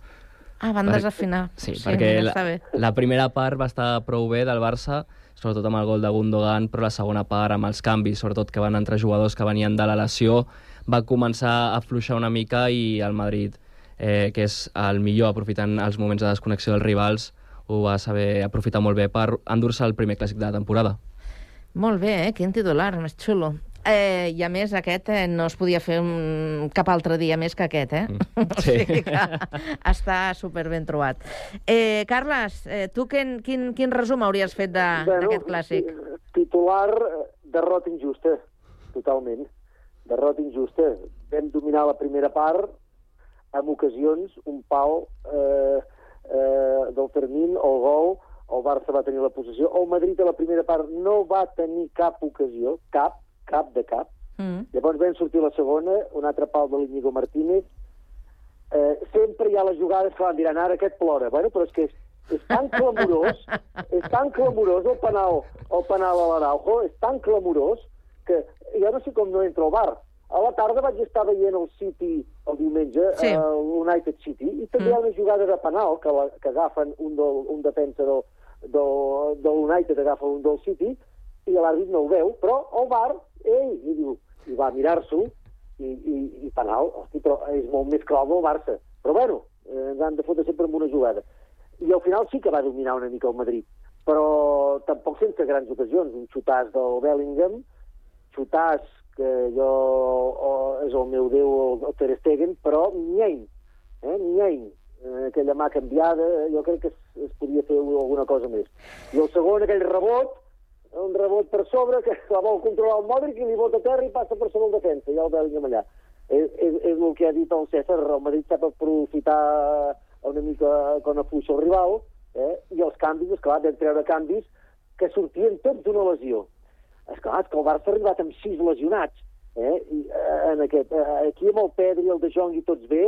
Ah, van Per- desafinar. Sí, perquè la, la primera part va estar prou bé del Barça, sobretot amb el gol de Gundogan, però la segona part, amb els canvis, sobretot que van entrar jugadors que venien de la lesió, va començar a fluixar una mica i el Madrid, eh, que és el millor aprofitant els moments de desconnexió dels rivals, ho va saber aprofitar molt bé per endur-se el primer clàssic de la temporada. Molt bé, eh? Quin titular, més xulo. Eh, I a més, aquest eh, no es podia fer un, cap altre dia més que aquest, eh? Mm. o Sí. sigui que està super ben trobat. Eh, Carles, eh, tu quin, quin, quin resum hauries fet de- d'aquest clàssic? Titular, eh, derrota injusta, totalment. Derrota injusta. Vam dominar la primera part, amb ocasions, un pal eh, eh, del Fermín, el gol, el Barça va tenir la possessió, el Madrid a la primera part no va tenir cap ocasió, cap, cap de cap. Mm. Llavors vam sortir la segona, un altre pal de l'Iñigo Martínez. Eh, sempre hi ha les jugades que van diran ara aquest plora. Bueno, però és que és, és tan clamorós, és tan clamorós el penal, el penal a l'Araujo, és tan clamorós que jo no sé com no entra al bar. A la tarda vaig estar veient el City el diumenge, Sí. el United City, i també hi ha una jugada de penal que, la, que agafen un, del, un defensa del, del, del United, agafa un del City, i l'àrbit no ho veu, però el bar, ei, i diu, i va mirar-s'ho, i, i, i penal, hosti, però és molt més clau el Barça. Però bueno, eh, ens han de fotre sempre amb una jugada. I al final sí que va dominar una mica el Madrid, però tampoc sense grans ocasions. Un xutàs del Bellingham, xutàs que jo o, és el meu déu, el, el Ter Stegen, però nyeny, eh, nyeny. Eh, aquella mà canviada, jo crec que es, es podia fer alguna cosa més. I el segon, aquell rebot, un rebot per sobre que la vol controlar el Modric i li bota a terra i passa per sobre el defensa, i el Bellingham allà. És, és, és el que ha dit el César, el Madrid sap aprofitar una mica quan afluixa el rival, eh? i els canvis, esclar, vam treure canvis que sortien tots d'una lesió. Esclar, és que el Barça ha arribat amb sis lesionats, eh? I, eh, en aquest, eh, aquí amb el Pedri, el De Jong i tots bé,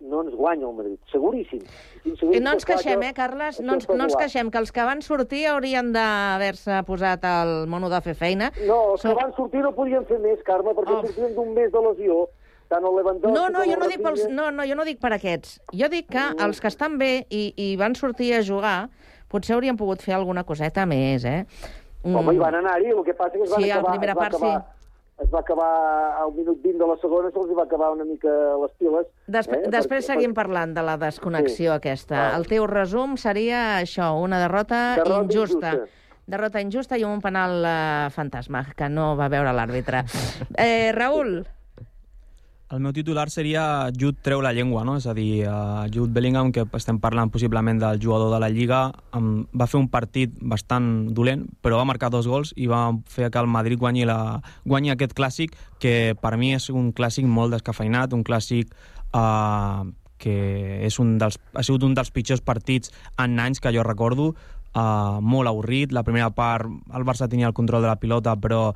no ens guanya el Madrid, seguríssim. Sí, seguríssim I no ens queixem, eh, Carles? No ens, és no ens queixem, que els que van sortir haurien d'haver-se posat el mono de fer feina. No, els Som- que van sortir no podien fer més, Carme, perquè Oh. sortien d'un mes de lesió. Tant el Lewandowski No, no, jo no, dic pels, no, no, jo no dic per aquests. Jo dic que els que estan bé i, i van sortir a jugar potser haurien pogut fer alguna coseta més, eh? Home, hi van anar-hi, el que passa que es van Sí, a la acabar... primera part acabar, Es va acabar al minut 20 de la segona, se'ls va acabar una mica les piles. Despre eh? després Perquè- seguim parlant de la desconnexió Sí. aquesta. Ah. El teu resum seria això, una derrota, Derrota injusta. injusta. Derrota injusta i un penal eh, fantasma, que no va veure l'àrbitre. Eh, Raül, El meu titular seria Jude treu la llengua, no? És a dir, uh, Jude Bellingham, que estem parlant possiblement del jugador de la Lliga, um, va fer un partit bastant dolent, però va marcar dos gols i va fer que el Madrid guanyi, la, guanyi aquest clàssic, que per mi és un clàssic molt descafeinat, un clàssic uh, que és un dels, ha sigut un dels pitjors partits en anys que jo recordo, uh, molt avorrit. La primera part el Barça tenia el control de la pilota, però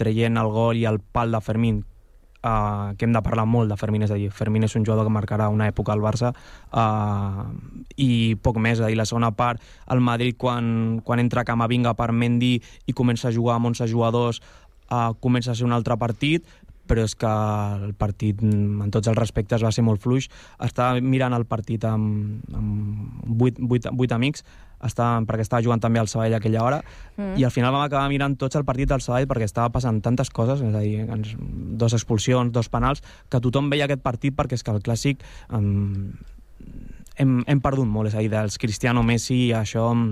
traient el gol i el pal de Fermín uh, que hem de parlar molt de Fermín, és a dir, Fermín és un jugador que marcarà una època al Barça uh, i poc més, és a dir, la segona part el Madrid quan, quan entra Camavinga per Mendy i comença a jugar amb 11 jugadors uh, comença a ser un altre partit però és que el partit, en tots els respectes, va ser molt fluix. Estava mirant el partit amb, amb 8, 8, 8 amics, estava, perquè estava jugant també al Sabadell aquella hora, Mm. mm. i al final vam acabar mirant tots el partit del Sabadell perquè estava passant tantes coses, és a dir, ens, dos expulsions, dos penals, que tothom veia aquest partit perquè és que el clàssic um, hem, hem perdut molt, és a dir, dels Cristiano Messi, això um,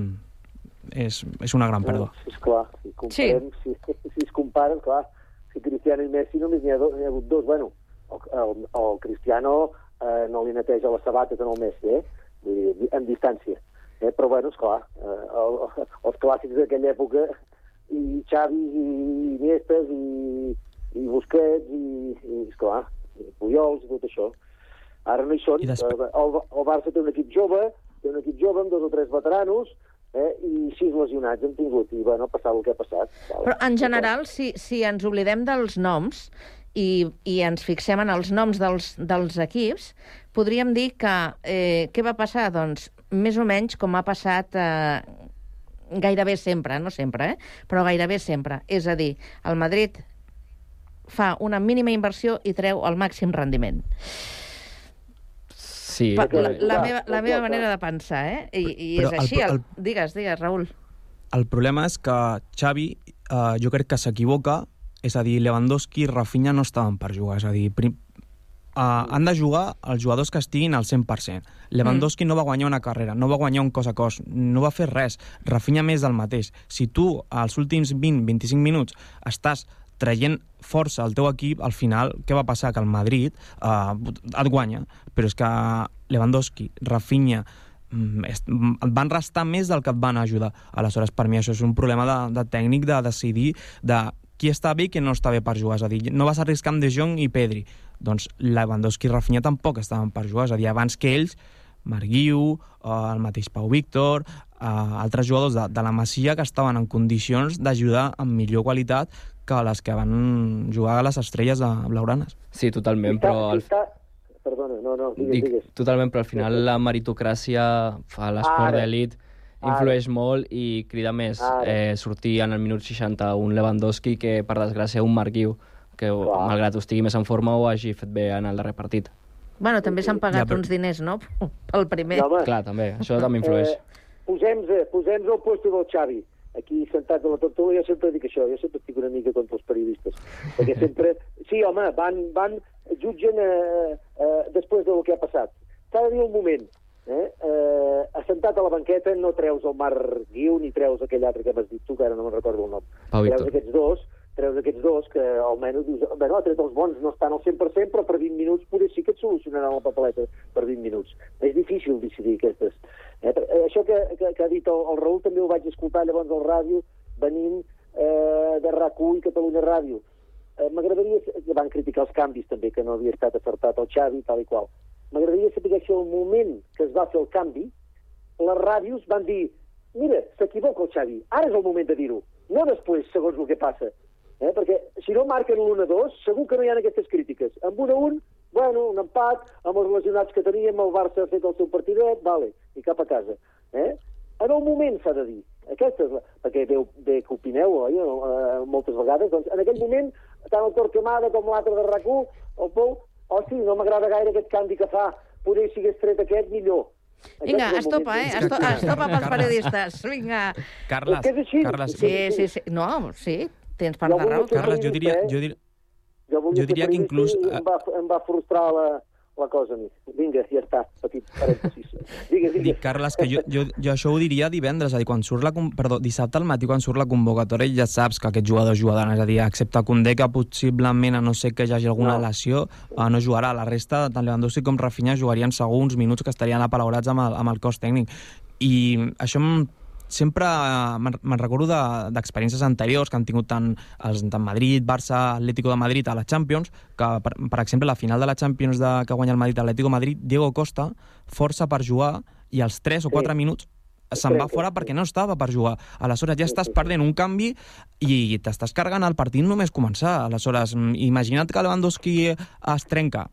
és, és una gran pèrdua. És clar, si comparem, sí. si, si es compara, clar, si Cristiano i Messi només n'hi ha, do, n'hi ha hagut dos. Bueno, el, el, el Cristiano eh, no li neteja les sabates en el Messi, eh? Vull dir, en distància. Eh? Però, bueno, esclar, eh, el, els clàssics d'aquella època, i Xavi, i Iniestes, i, i Busquets, i, i esclar, i Pujols, i tot això. Ara no hi són. després- El, el Barça té un equip jove, té un equip jove amb dos o tres veteranos, eh, i sis lesionats hem tingut, i bueno, ha passat el que ha passat. Però en general, si, si ens oblidem dels noms i, i ens fixem en els noms dels, dels equips, podríem dir que eh, què va passar? Doncs més o menys com ha passat eh, gairebé sempre, no sempre, eh? però gairebé sempre. És a dir, el Madrid fa una mínima inversió i treu el màxim rendiment. Sí, Pa, la, però- la, meva, la meva manera de pensar, eh? I, i és Però així. El, el- Digues, digues, Raül. El problema és que Xavi, eh, jo crec que s'equivoca, és a dir, Lewandowski i Rafinha no estaven per jugar, és a dir, prim, uh, han de jugar els jugadors que estiguin al 100%. Lewandowski mm. no va guanyar una carrera, no va guanyar un cos a cos, no va fer res. Rafinha més del mateix. Si tu, als últims 20-25 minuts, estàs traient força al teu equip, al final, què va passar? Que el Madrid eh, et guanya, però és que Lewandowski, Rafinha, mm, est- mm, et van restar més del que et van ajudar. Aleshores, per mi això és un problema de, de tècnic de decidir de qui està bé i qui no està bé per jugar. És a dir, no vas arriscar amb De Jong i Pedri. Doncs Lewandowski i Rafinha tampoc estaven per jugar. És a dir, abans que ells, Marguiu, eh, el mateix Pau Víctor, eh, altres jugadors de, de la Masia que estaven en condicions d'ajudar amb millor qualitat que les que van jugar a les estrelles de blaugranes. Sí, totalment, però... Al... Està... Perdona, no, no, digues, Dic, digues. totalment, però al final la meritocràcia fa l'esport Ara. d'elit influeix molt i crida més Ara. eh, sortir en el minut 60 un Lewandowski que, per desgràcia, un Marquiu que, Clar. malgrat estigui més en forma, ho hagi fet bé en el darrer partit. Bueno, també s'han pagat Ja, però- uns diners, no?, pel primer. Home. Clar, també, això també influeix. Eh, posem posem al puesto del Xavi. Aquí sentats a la tortuga, jo sempre dic això, jo sempre estic una mica contra els periodistes. Perquè sempre... Sí, home, van, van jutgen eh, eh, després del que ha passat. S'ha de dir un moment. Eh? Eh, assentat a la banqueta no treus el Marc Guiu ni treus aquell altre que m'has dit tu, que ara no me'n recordo el nom. Pau treus Víctor. aquests dos, treus aquests dos que almenys dius, bueno, ha tret els bons, no estan al 100%, però per 20 minuts potser sí que et solucionaran la papeleta per 20 minuts. És difícil decidir aquestes. Eh, eh, això que, que, que ha dit el, el Raül també ho vaig escoltar llavors al ràdio venint eh, de RAC1 i Catalunya Ràdio. Eh, M'agradaria, van criticar els canvis també, que no havia estat acertat el Xavi, tal i qual. M'agradaria saber si al moment que es va fer el canvi, les ràdios van dir mira, s'equivoca el Xavi, ara és el moment de dir-ho, no després, segons el que passa. Eh? Perquè si no marquen l'1-2, segur que no hi ha aquestes crítiques. Amb 1-1, bueno, un empat, amb els lesionats que teníem, el Barça ha fet el seu partidet, vale, i cap a casa. Eh? En el moment s'ha de dir. Aquesta és la... Perquè bé, bé que opineu, oi, eh, moltes vegades, doncs en aquell moment, tant el Torquemada com l'altre de rac el Pou, oh sí, no m'agrada gaire aquest canvi que fa, poder si hagués tret aquest, millor. Vinga, estopa, eh? Esto- Estopa pels periodistes. Vinga. Carles, És que és així. Carles, Sí, sí, sí. No, sí, tens part de raó. Carles, jo diria, eh? jo diria, Jo, Jo diria ser que inclús, i Em va, em va frustrar la, la cosa a mi. Vinga, ja està, petit parèntesis. Digues, digues. Dic, Carles, que jo, jo, jo això ho diria divendres, és a dir, quan surt la, perdó, dissabte al matí, quan surt la convocatòria, ja saps que aquests jugadors jugaran, és a dir, excepte Condé, que possiblement, a no ser que hi hagi alguna No. lesió, eh, no jugarà. La resta, tant Lewandowski com Rafinha, jugarien segur uns minuts que estarien apalaurats amb el, amb el cos tècnic. I això em, sempre me'n recordo de- d'experiències anteriors que han tingut tant, els, tant Madrid, Barça, Atlético de Madrid a la Champions, que, per, per exemple, la final de la Champions de, que guanya el Madrid Atlético de Madrid, Diego Costa força per jugar i als 3 o 4 minuts se'n va fora perquè no estava per jugar. Aleshores ja estàs perdent un canvi i t'estàs carregant el partit només començar. Aleshores, mm, imagina't que Lewandowski es trenca.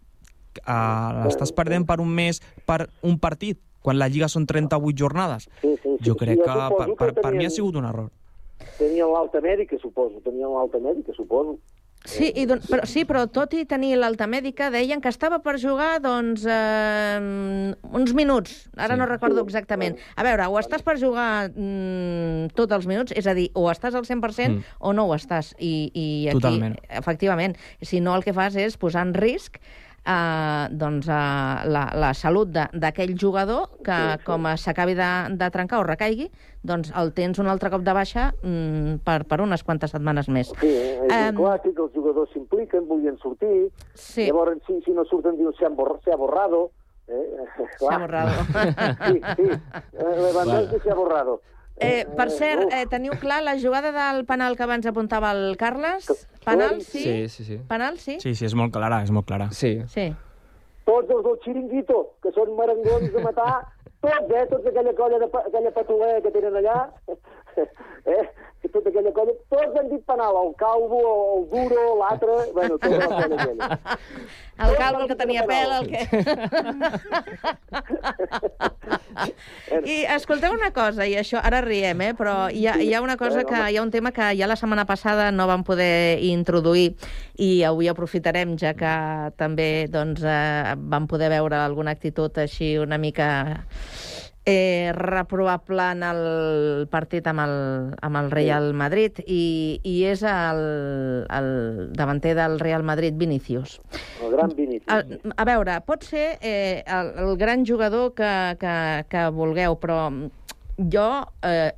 Uh, L'estàs perdent per un mes per un partit, quan la Lliga són 38 jornades. Sí, sí, sí. Jo crec Jo que suposo per, que per, per mi tenien- ha sigut un error. Tenien l'alta mèdica, suposo. Tenien l'alta mèdica, suposo. Sí, i don, però, sí, però tot i tenir l'alta mèdica, deien que estava per jugar, doncs, eh, uns minuts. Ara Sí. no recordo exactament. A veure, o estàs per jugar mm, tots els minuts, és a dir, o estàs al 100% Mm. o no ho estàs. I, i aquí, Totalment. efectivament, si no el que fas és posar en risc eh, doncs, eh, la, la salut d'aquell jugador que, Sí, sí. com s'acabi de, de trencar o recaigui, doncs el tens un altre cop de baixa mm, per, per unes quantes setmanes més. Sí, és um... Clàssic, els jugadors s'impliquen, volien sortir, Sí. llavors si, si no surten diuen se, borr se ha borrado. Eh? Se ha borrado. sí, sí, eh, Lewandowski se ha borrado. Eh, per cert, eh, teniu clar la jugada del penal que abans apuntava el Carles? Penal, sí? Sí, sí, sí. Penal, sí? Sí, sí, és molt clara, és molt clara. Sí. Sí. Tots els del xiringuito, que són merengons de matar, tots, eh, tots aquella colla de aquella patolera que tenen allà, eh, que tota aquella colla, tots han dit penal, el calvo, el duro, l'altre, bueno, tota la colla aquella. El calvo, el que tenia pèl, el que... I escolteu una cosa, i això, ara riem, eh, però hi ha, hi ha una cosa que, hi ha un tema que ja la setmana passada no vam poder introduir i avui aprofitarem, ja que també doncs, eh, vam poder veure alguna actitud així una mica eh, reprovable en el partit amb el, amb el Real Madrid i, i és el, el davanter del Real Madrid, Vinicius. El gran Vinícius. A, a veure, pot ser eh, el, el gran jugador que, que, que vulgueu, però jo... Eh,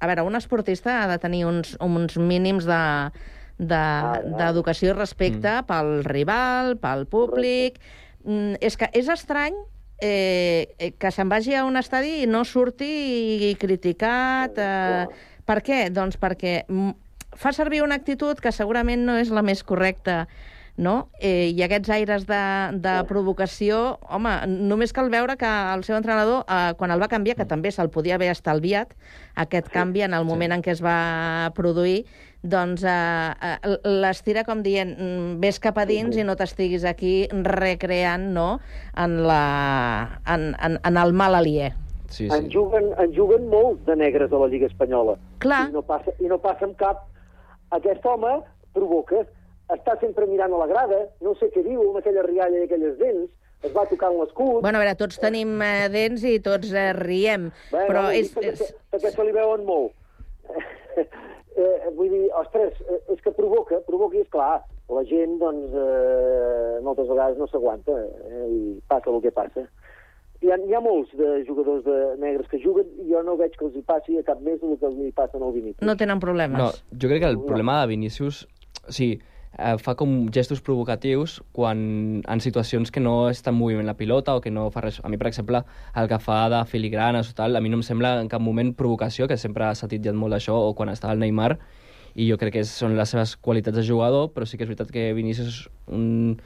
a veure, un esportista ha de tenir uns, uns mínims de, de- d'educació i respecte mm. pel rival, pel públic... Mm, és que és estrany eh, eh, que se'n vagi a un estadi i no surti criticat. Eh, per què? Doncs perquè mm, fa servir una actitud que segurament no és la més correcta no? Eh, I aquests aires de, de provocació, home, només cal veure que el seu entrenador, eh, quan el va canviar, que també se'l podia haver estalviat, aquest canvi en el moment en què es va produir, doncs eh, eh, l'estira com dient "Mm, vés cap a dins i no t'estiguis aquí recreant no? en, la, en, en, en el mal aliè. Sí, En, juguen, en juguen molt de negres a la Lliga Espanyola. Clar. I no passa, i no passa amb cap. Aquest home provoca, està sempre mirant a la grada, no sé què diu amb aquella rialla i aquelles dents, es va tocant l'escut... Bueno, a veure, tots tenim eh, dents i tots eh, riem, Bé, però no, és, perquè, és... perquè se li veuen molt. eh, vull dir, ostres, eh, és que provoca, provoca i és clar, la gent, doncs, eh, moltes vegades no s'aguanta eh, i passa el que passa. Hi ha, hi ha molts de jugadors de negres que juguen i jo no veig que els hi passi a cap més del que els hi passa al Vinícius. no tenen problemes. No, jo crec que el problema de Vinícius... O sigui, eh, fa com gestos provocatius quan en situacions que no està en moviment la pilota o que no fa res. A mi, per exemple, el que fa de filigranes o tal, a mi no em sembla en cap moment provocació, que sempre s'ha titllat molt d'això, o quan estava el Neymar, i jo crec que són les seves qualitats de jugador, però sí que és veritat que Vinícius és un,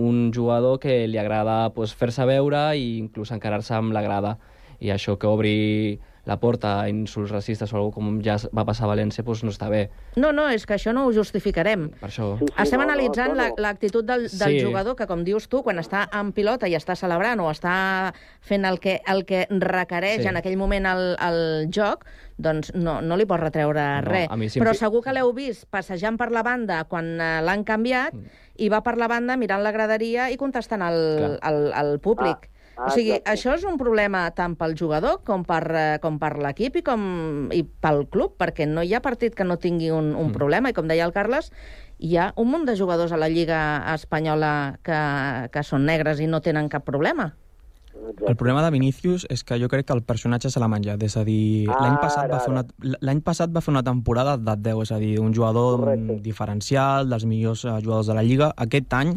un jugador que li agrada pues, fer-se veure i inclús encarar-se amb la grada. I això que obri la porta a insults racistes o alguna com ja va passar a València, pues, no està bé. No, no, és que això no ho justificarem. Per això... Estem analitzant la- l'actitud del, del Sí. jugador que, com dius tu, quan està en pilota i està celebrant o està fent el que, el que requereix Sí. en aquell moment el, el joc, doncs no, no li pots retreure No, res. sí Però segur que l'heu vist passejant per la banda quan eh, l'han canviat Mm. i va per la banda mirant la graderia i contestant al, al, al públic. Ah, o sigui, exacte. això és un problema tant pel jugador com per, eh, com per l'equip i, com, i pel club, perquè no hi ha partit que no tingui un, un Mm. problema. I com deia el Carles, hi ha un munt de jugadors a la Lliga Espanyola que, que són negres i no tenen cap problema. El problema de Vinícius és que jo crec que el personatge se l'ha menjat. És a dir, Ara, l'any passat, va fer una, l'any passat va fer una temporada de 10, és a dir, un jugador Correcte. diferencial, dels millors eh, jugadors de la Lliga. Aquest any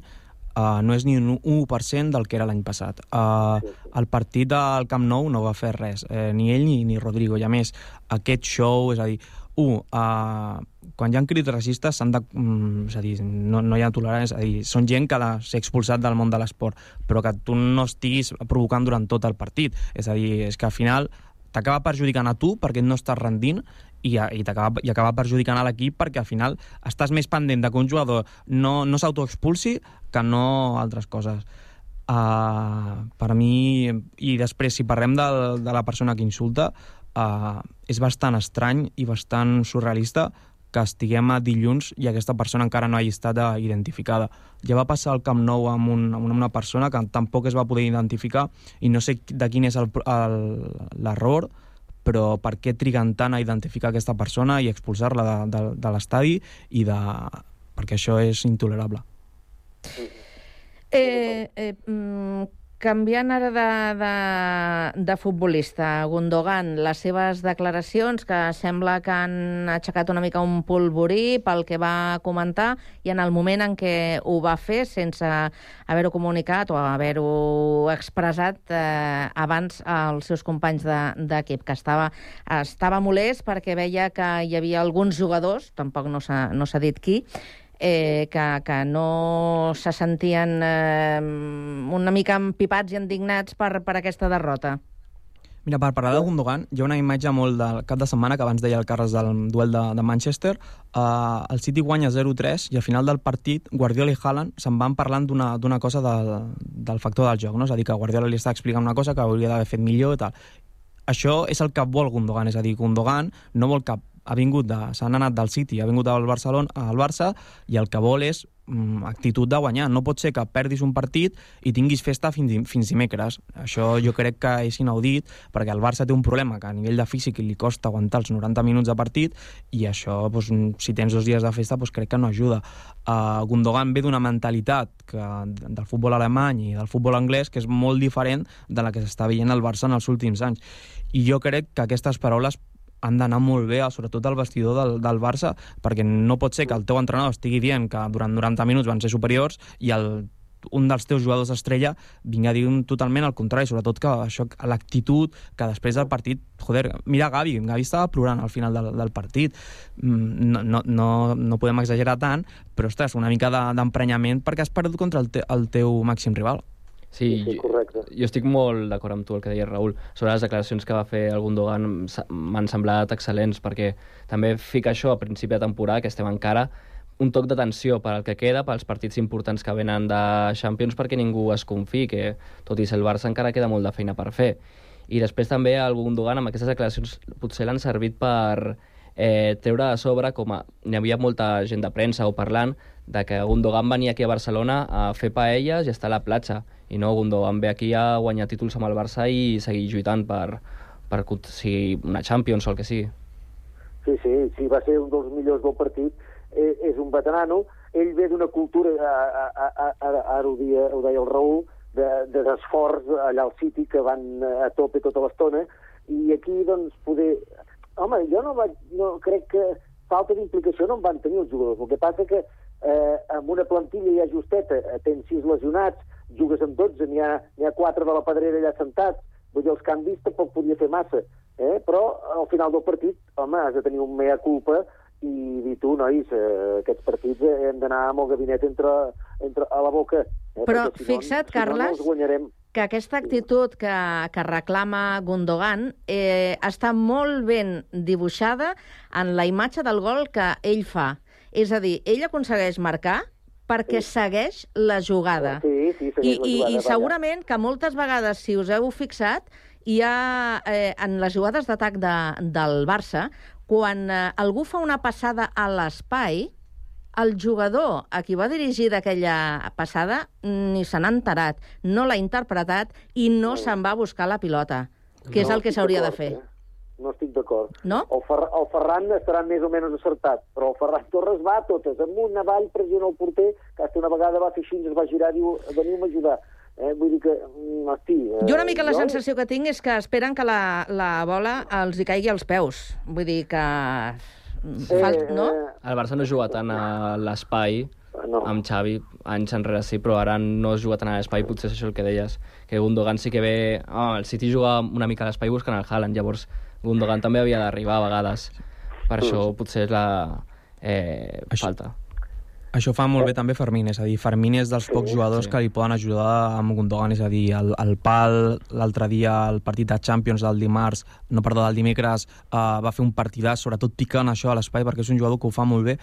uh, no és ni un 1% del que era l'any passat. Uh, el partit del Camp Nou no va fer res, eh, ni ell ni, ni Rodrigo. I a més, aquest show, és a dir, un, uh, quan hi ha crits racistes s'han de... Mm, és a dir, no, no hi ha tolerància, és a dir, són gent que ha de ser expulsat del món de l'esport, però que tu no estiguis provocant durant tot el partit. És a dir, és que al final t'acaba perjudicant a tu perquè no estàs rendint i, i, t'acaba- i acaba perjudicant a l'equip perquè al final estàs més pendent de que un jugador no, no s'autoexpulsi que no altres coses. Uh, per mi, i després si parlem de, de la persona que insulta, uh, és bastant estrany i bastant surrealista que estiguem a dilluns i aquesta persona encara no hagi estat eh, identificada. Ja va passar al Camp Nou amb, un, amb una persona que tampoc es va poder identificar i no sé de quin és el- el- l'error, però per què triguen tant a identificar aquesta persona i expulsar-la de, de, de l'estadi i de... perquè això és intolerable. Eh, eh, mm, canviant ara de, de, de futbolista, Gundogan, les seves declaracions que sembla que han aixecat una mica un polvorí pel que va comentar i en el moment en què ho va fer sense haver-ho comunicat o haver-ho expressat eh, abans als seus companys de- d'equip, que estava, estava molest perquè veia que hi havia alguns jugadors, tampoc no s'ha no dit qui, eh, que, que no se sentien eh, una mica empipats i indignats per, per aquesta derrota. Mira, per parlar de Gundogan, hi ha una imatge molt del cap de setmana que abans deia el Carles del duel de, de Manchester. Uh, el City guanya 0-3 i al final del partit Guardiola i Haaland se'n van parlant d'una d'una cosa del, del factor del joc, no? és a dir, que Guardiola li està explicant una cosa que hauria d'haver fet millor i tal. Això és el que vol Gundogan, és a dir, Gundogan no vol cap ha vingut de, s'han anat del City, ha vingut al Barcelona, al Barça, i el que vol és mm, actitud de guanyar. No pot ser que perdis un partit i tinguis festa fins, fins dimecres. Això jo crec que és inaudit, perquè el Barça té un problema que a nivell de físic li costa aguantar els 90 minuts de partit, i això, doncs, si tens dos dies de festa, doncs, crec que no ajuda. Uh, Gundogan ve d'una mentalitat que, del futbol alemany i del futbol anglès que és molt diferent de la que s'està veient al Barça en els últims anys. I jo crec que aquestes paraules han d'anar molt bé, sobretot al vestidor del, del Barça, perquè no pot ser que el teu entrenador estigui dient que durant 90 minuts van ser superiors i el un dels teus jugadors estrella vinga a dir totalment al contrari, sobretot que això, l'actitud, que després del partit, joder, mira Gavi, Gavi estava plorant al final del, del partit, Mm, no, no, no, no podem exagerar tant, però ostres, una mica de- d'emprenyament perquè has perdut contra el, te, el teu màxim rival. Sí, sí correcte. Jo, jo estic molt d'acord amb tu, el que deia Raül. Sobre les declaracions que va fer el Gundogan m'han semblat excel·lents, perquè també fica això a principi de temporada, que estem encara, un toc d'atenció per al que queda, pels partits importants que venen de Champions, perquè ningú es confiï, que tot i ser el Barça encara queda molt de feina per fer. I després també el Gundogan amb aquestes declaracions potser l'han servit per eh, treure a sobre, com a, hi havia molta gent de premsa o parlant, de que Gundogan venia aquí a Barcelona a fer paelles i estar a la platja. I no, Gundogan ve aquí a guanyar títols amb el Barça i seguir lluitant per, per sigui una Champions o el que sigui. Sí, sí, sí, va ser un dels millors del partit. Eh, és un veterano. Ell ve d'una cultura, a, a, a, a, ara ho, dia, ho deia el Raül, de- de d'esforç de, allà al City, que van a tope tota l'estona, i aquí, doncs, poder... Home, jo no, vaig, no crec que falta d'implicació no en van tenir els jugadors. El que passa que eh, amb una plantilla ja justeta, eh, tens sis lesionats, jugues amb 12, n'hi ha, ha quatre de la pedrera allà sentats, vull dir, els canvis tampoc podia fer massa, eh? però al final del partit, home, has de tenir un mea culpa i dir tu, nois, eh, aquests partits eh, hem d'anar amb el gabinet entre, entre a la boca. Eh? Però Perquè si fixa't, no, si no, no Carles, els guanyarem. que aquesta actitud que, que reclama Gundogan eh, està molt ben dibuixada en la imatge del gol que ell fa. És a dir, ell aconsegueix marcar perquè segueix la jugada. Sí, sí, I, la i, I vaja. segurament que moltes vegades, si us heu fixat, hi ha, eh, en les jugades d'atac de, del Barça, quan eh, algú fa una passada a l'espai, el jugador a qui va dirigir d'aquella passada ni se n'ha enterat, no l'ha interpretat i no se'n va a buscar la pilota, que és No el que s'hauria de fer. eh? No estic d'acord. No? El, Fer el Ferran estarà més o menys acertat, però el Ferran Torres va a totes, amunt, avall, pressiona el porter, que hasta una vegada va fer així, es va girar i diu, veniu a ajudar. Eh, vull dir que, mm, hosti... Eh, Jo una mica la sensació que tinc és que esperen que la, la bola els hi caigui als peus. Vull dir que... Fal, no? El Barça no juga tant a l'espai, no. amb Xavi, anys enrere sí, però ara no es juga tant a l'espai, potser és això el que deies, que Gundogan sí que ve... Oh, el City juga una mica a l'espai buscant el Haaland, llavors Gundogan també havia d'arribar a vegades. Per això potser és la eh, falta. Això fa molt bé també Fermín, és a dir, Fermín és dels pocs jugadors sí. que li poden ajudar amb Gundogan, és a dir, el, el pal, l'altre dia, el partit de Champions del dimarts, no, perdó, del dimecres, eh, va fer un partidàs, sobretot picant això a l'espai, perquè és un jugador que ho fa molt bé,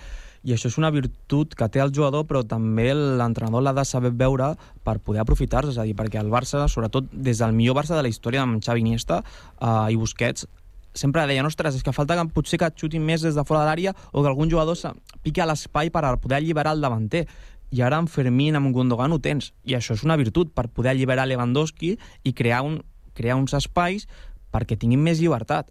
i això és una virtut que té el jugador, però també l'entrenador l'ha de saber veure per poder aprofitar-se, és a dir, perquè el Barça, sobretot des del millor Barça de la història amb Xavi Iniesta eh, i Busquets, sempre deien, ostres, és que falta que potser que et xutin més des de fora de l'àrea o que algun jugador se- piqui a l'espai per poder alliberar el davanter. I ara amb Fermín, amb Gundogan ho tens. I això és una virtut, per poder alliberar Lewandowski i crear, un, crear uns espais perquè tinguin més llibertat.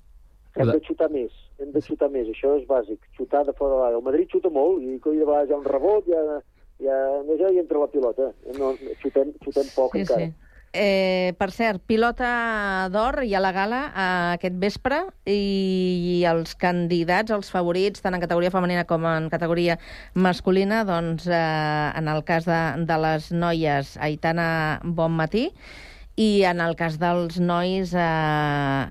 Hem de xutar més, hem de xutar més, això és bàsic, xutar de fora de l'àrea. El Madrid xuta molt, i coi de vegades hi ha un rebot, ja, ja, ja hi entra la pilota. No, xutem, xutem poc Sí, encara. sí. Eh, per cert, pilota d'or i a la gala eh, aquest vespre i els candidats, els favorits, tant en categoria femenina com en categoria masculina, doncs eh, en el cas de, de les noies, Aitana Bonmatí, i en el cas dels nois, eh,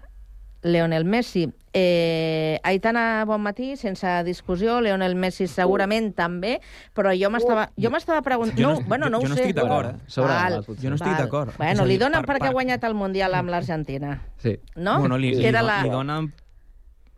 Leonel Messi. Eh, Aitana Bonmatí, sense discussió, Leonel Messi segurament també, però jo m'estava jo m'estava preguntant... Jo No, no- bueno, no jo ho no sé. estic d'acord, eh? Sobre Val. Jo no estic d'acord. Bueno, li donen per- perquè ha per- guanyat el Mundial amb l'Argentina, Sí. no? Bueno, li, li, do- la... li donen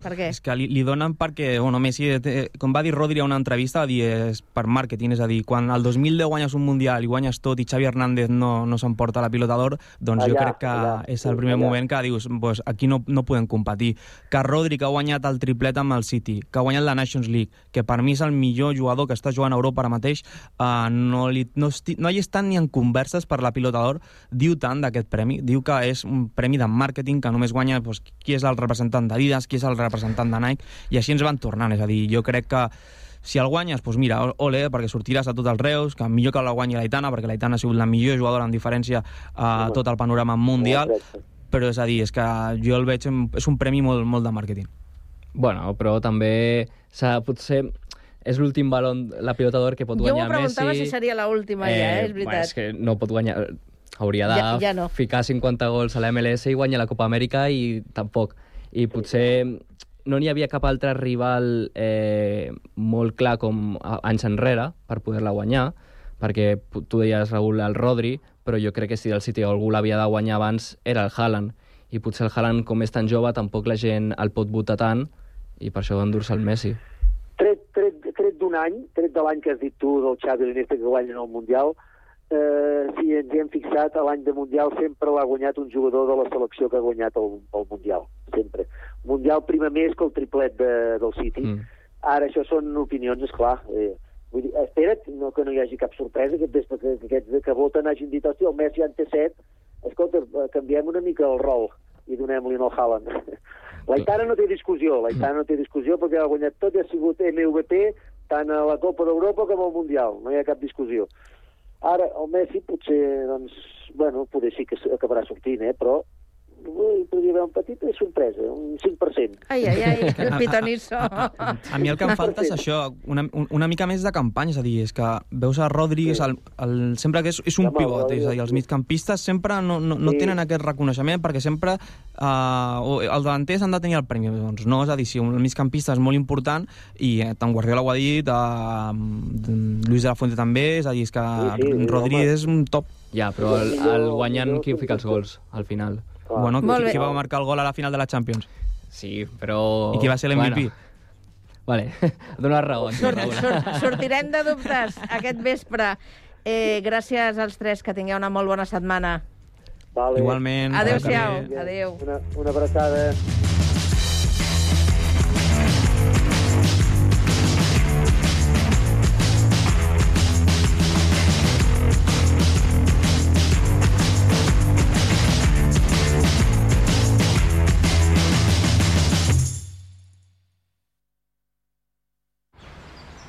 Per què? És que li, li donen perquè, bueno, Messi, té, com va dir Rodri a una entrevista, va dir, és per màrqueting, és a dir, quan el 2010 guanyes un Mundial i guanyes tot i Xavi Hernández no, no s'emporta la pilota d'or, doncs jo Allà, crec que allà, és el primer allà. moment que dius, pues, aquí no, no podem competir. Que Rodri, que ha guanyat el triplet amb el City, que ha guanyat la Nations League, que per mi és el millor jugador que està jugant a Europa ara mateix, uh, no, li, no, esti, no hi estan ni en converses per la pilota d'or, diu tant d'aquest premi, diu que és un premi de màrqueting que només guanya pues, qui és el representant d'Adidas, qui és el representant de Nike, i així ens van tornant, és a dir, jo crec que si el guanyes, doncs mira, ole, perquè sortiràs a tots els reus, que millor que la guanyi l'Aitana, perquè l'Aitana ha sigut la millor jugadora en diferència a tot el panorama mundial, però és a dir, és que jo el veig, en- és un premi molt, molt de màrqueting. Bueno, però també s'ha potser és l'últim balon, la pilota d'or que pot Jo m'ho guanyar preguntava Messi. si seria l'última ja, eh? és bueno, veritat. és que no pot guanyar... Hauria de Ja- ja no. ficar 50 gols a la MLS i guanyar la Copa Amèrica i tampoc. I potser no n'hi havia cap altre rival eh, molt clar com anys enrere per poder-la guanyar, perquè tu deies, Raül, el Rodri, però jo crec que si el City algú l'havia de guanyar abans era el Haaland. I potser el Haaland, com és tan jove, tampoc la gent el pot votar tant i per això va endur-se el Messi. tret, tret, tret d'un any, tret de l'any que has dit tu del Xavi l'Iniesta que guanyen el Mundial, eh, si ens hem fixat, a l'any de Mundial sempre l'ha guanyat un jugador de la selecció que ha guanyat el, el Mundial, sempre. Mundial prima més que el triplet de, del City. Mm. Ara, això són opinions, és clar. Eh, vull dir, espera't no, que no hi hagi cap sorpresa, que, des que, que aquests que voten hagin dit, hòstia, el Messi ja en té set, escolta, eh, canviem una mica el rol i donem-li al Haaland. L'Aitana no té discussió, l'Aitana no té discussió perquè ha guanyat tot i ha sigut MVP tant a la Copa d'Europa com al Mundial, no hi ha cap discussió. Ara, el Messi potser, doncs, bueno, potser sí que acabarà sortint, eh, però ui, podria haver un petit sorpresa, un 5%. Ai, ai, ai, el pitonisso. A mi el que em falta és això, una, un- una mica més de campanya, és a dir, és que veus a Rodri, és el, el, sempre que és, és un Home, pivot, és a dir, els migcampistes sempre no, no, no Sí. tenen aquest reconeixement perquè sempre uh, els davanters han de tenir el premi, doncs no, és a dir, si un migcampista és molt important i eh, tant Guardiola ho ha dit, uh, Luis de la Fuente també, és a dir, és que Sí, sí, Rodri home. és un top. Ja, però el, el guanyant qui fica els gols al final? Bueno, Molt qui, qui va marcar el gol a la final de la Champions? Sí, però... I qui va ser l'MVP? Bueno. Vale, dona raó. Surt, surt, sortirem de dubtes aquest vespre. Eh, gràcies als tres, que tingueu una molt bona setmana. Vale. Igualment. Adéu-siau. Adéu. Una, una abraçada.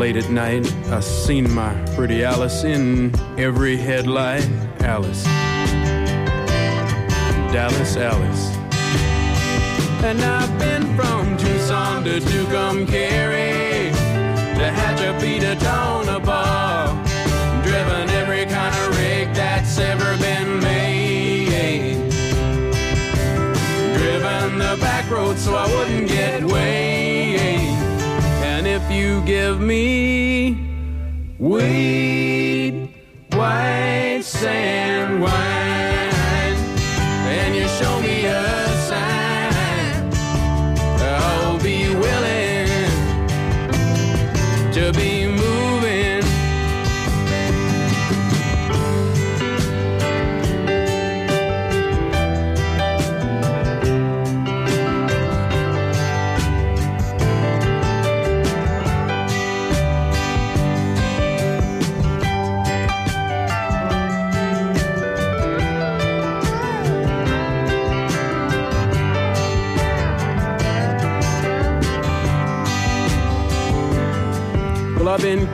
late at night. I seen my pretty Alice in every headlight. Alice. Dallas, Alice. And I've been from Tucson to Tucumcari to Hatchapee to Tonopah. Give me. Weed, white sand wine,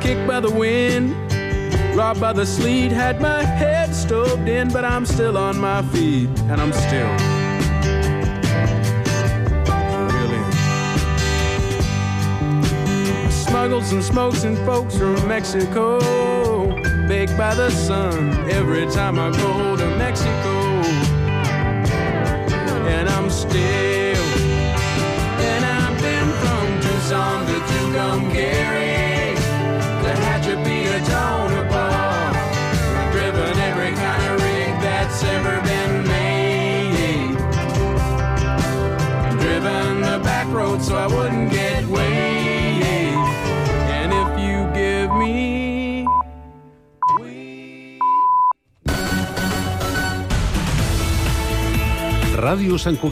kicked by the wind, robbed by the sleet, had my head stoved in, but I'm still on my feet, and I'm still. Really. Smuggled some smokes and folks from Mexico, baked by the sun every time I go to Mexico. And I'm still, and I've been from Tucson to Tucumcari road so I wouldn't get weighed. And if you give me Ràdio Sant Cugat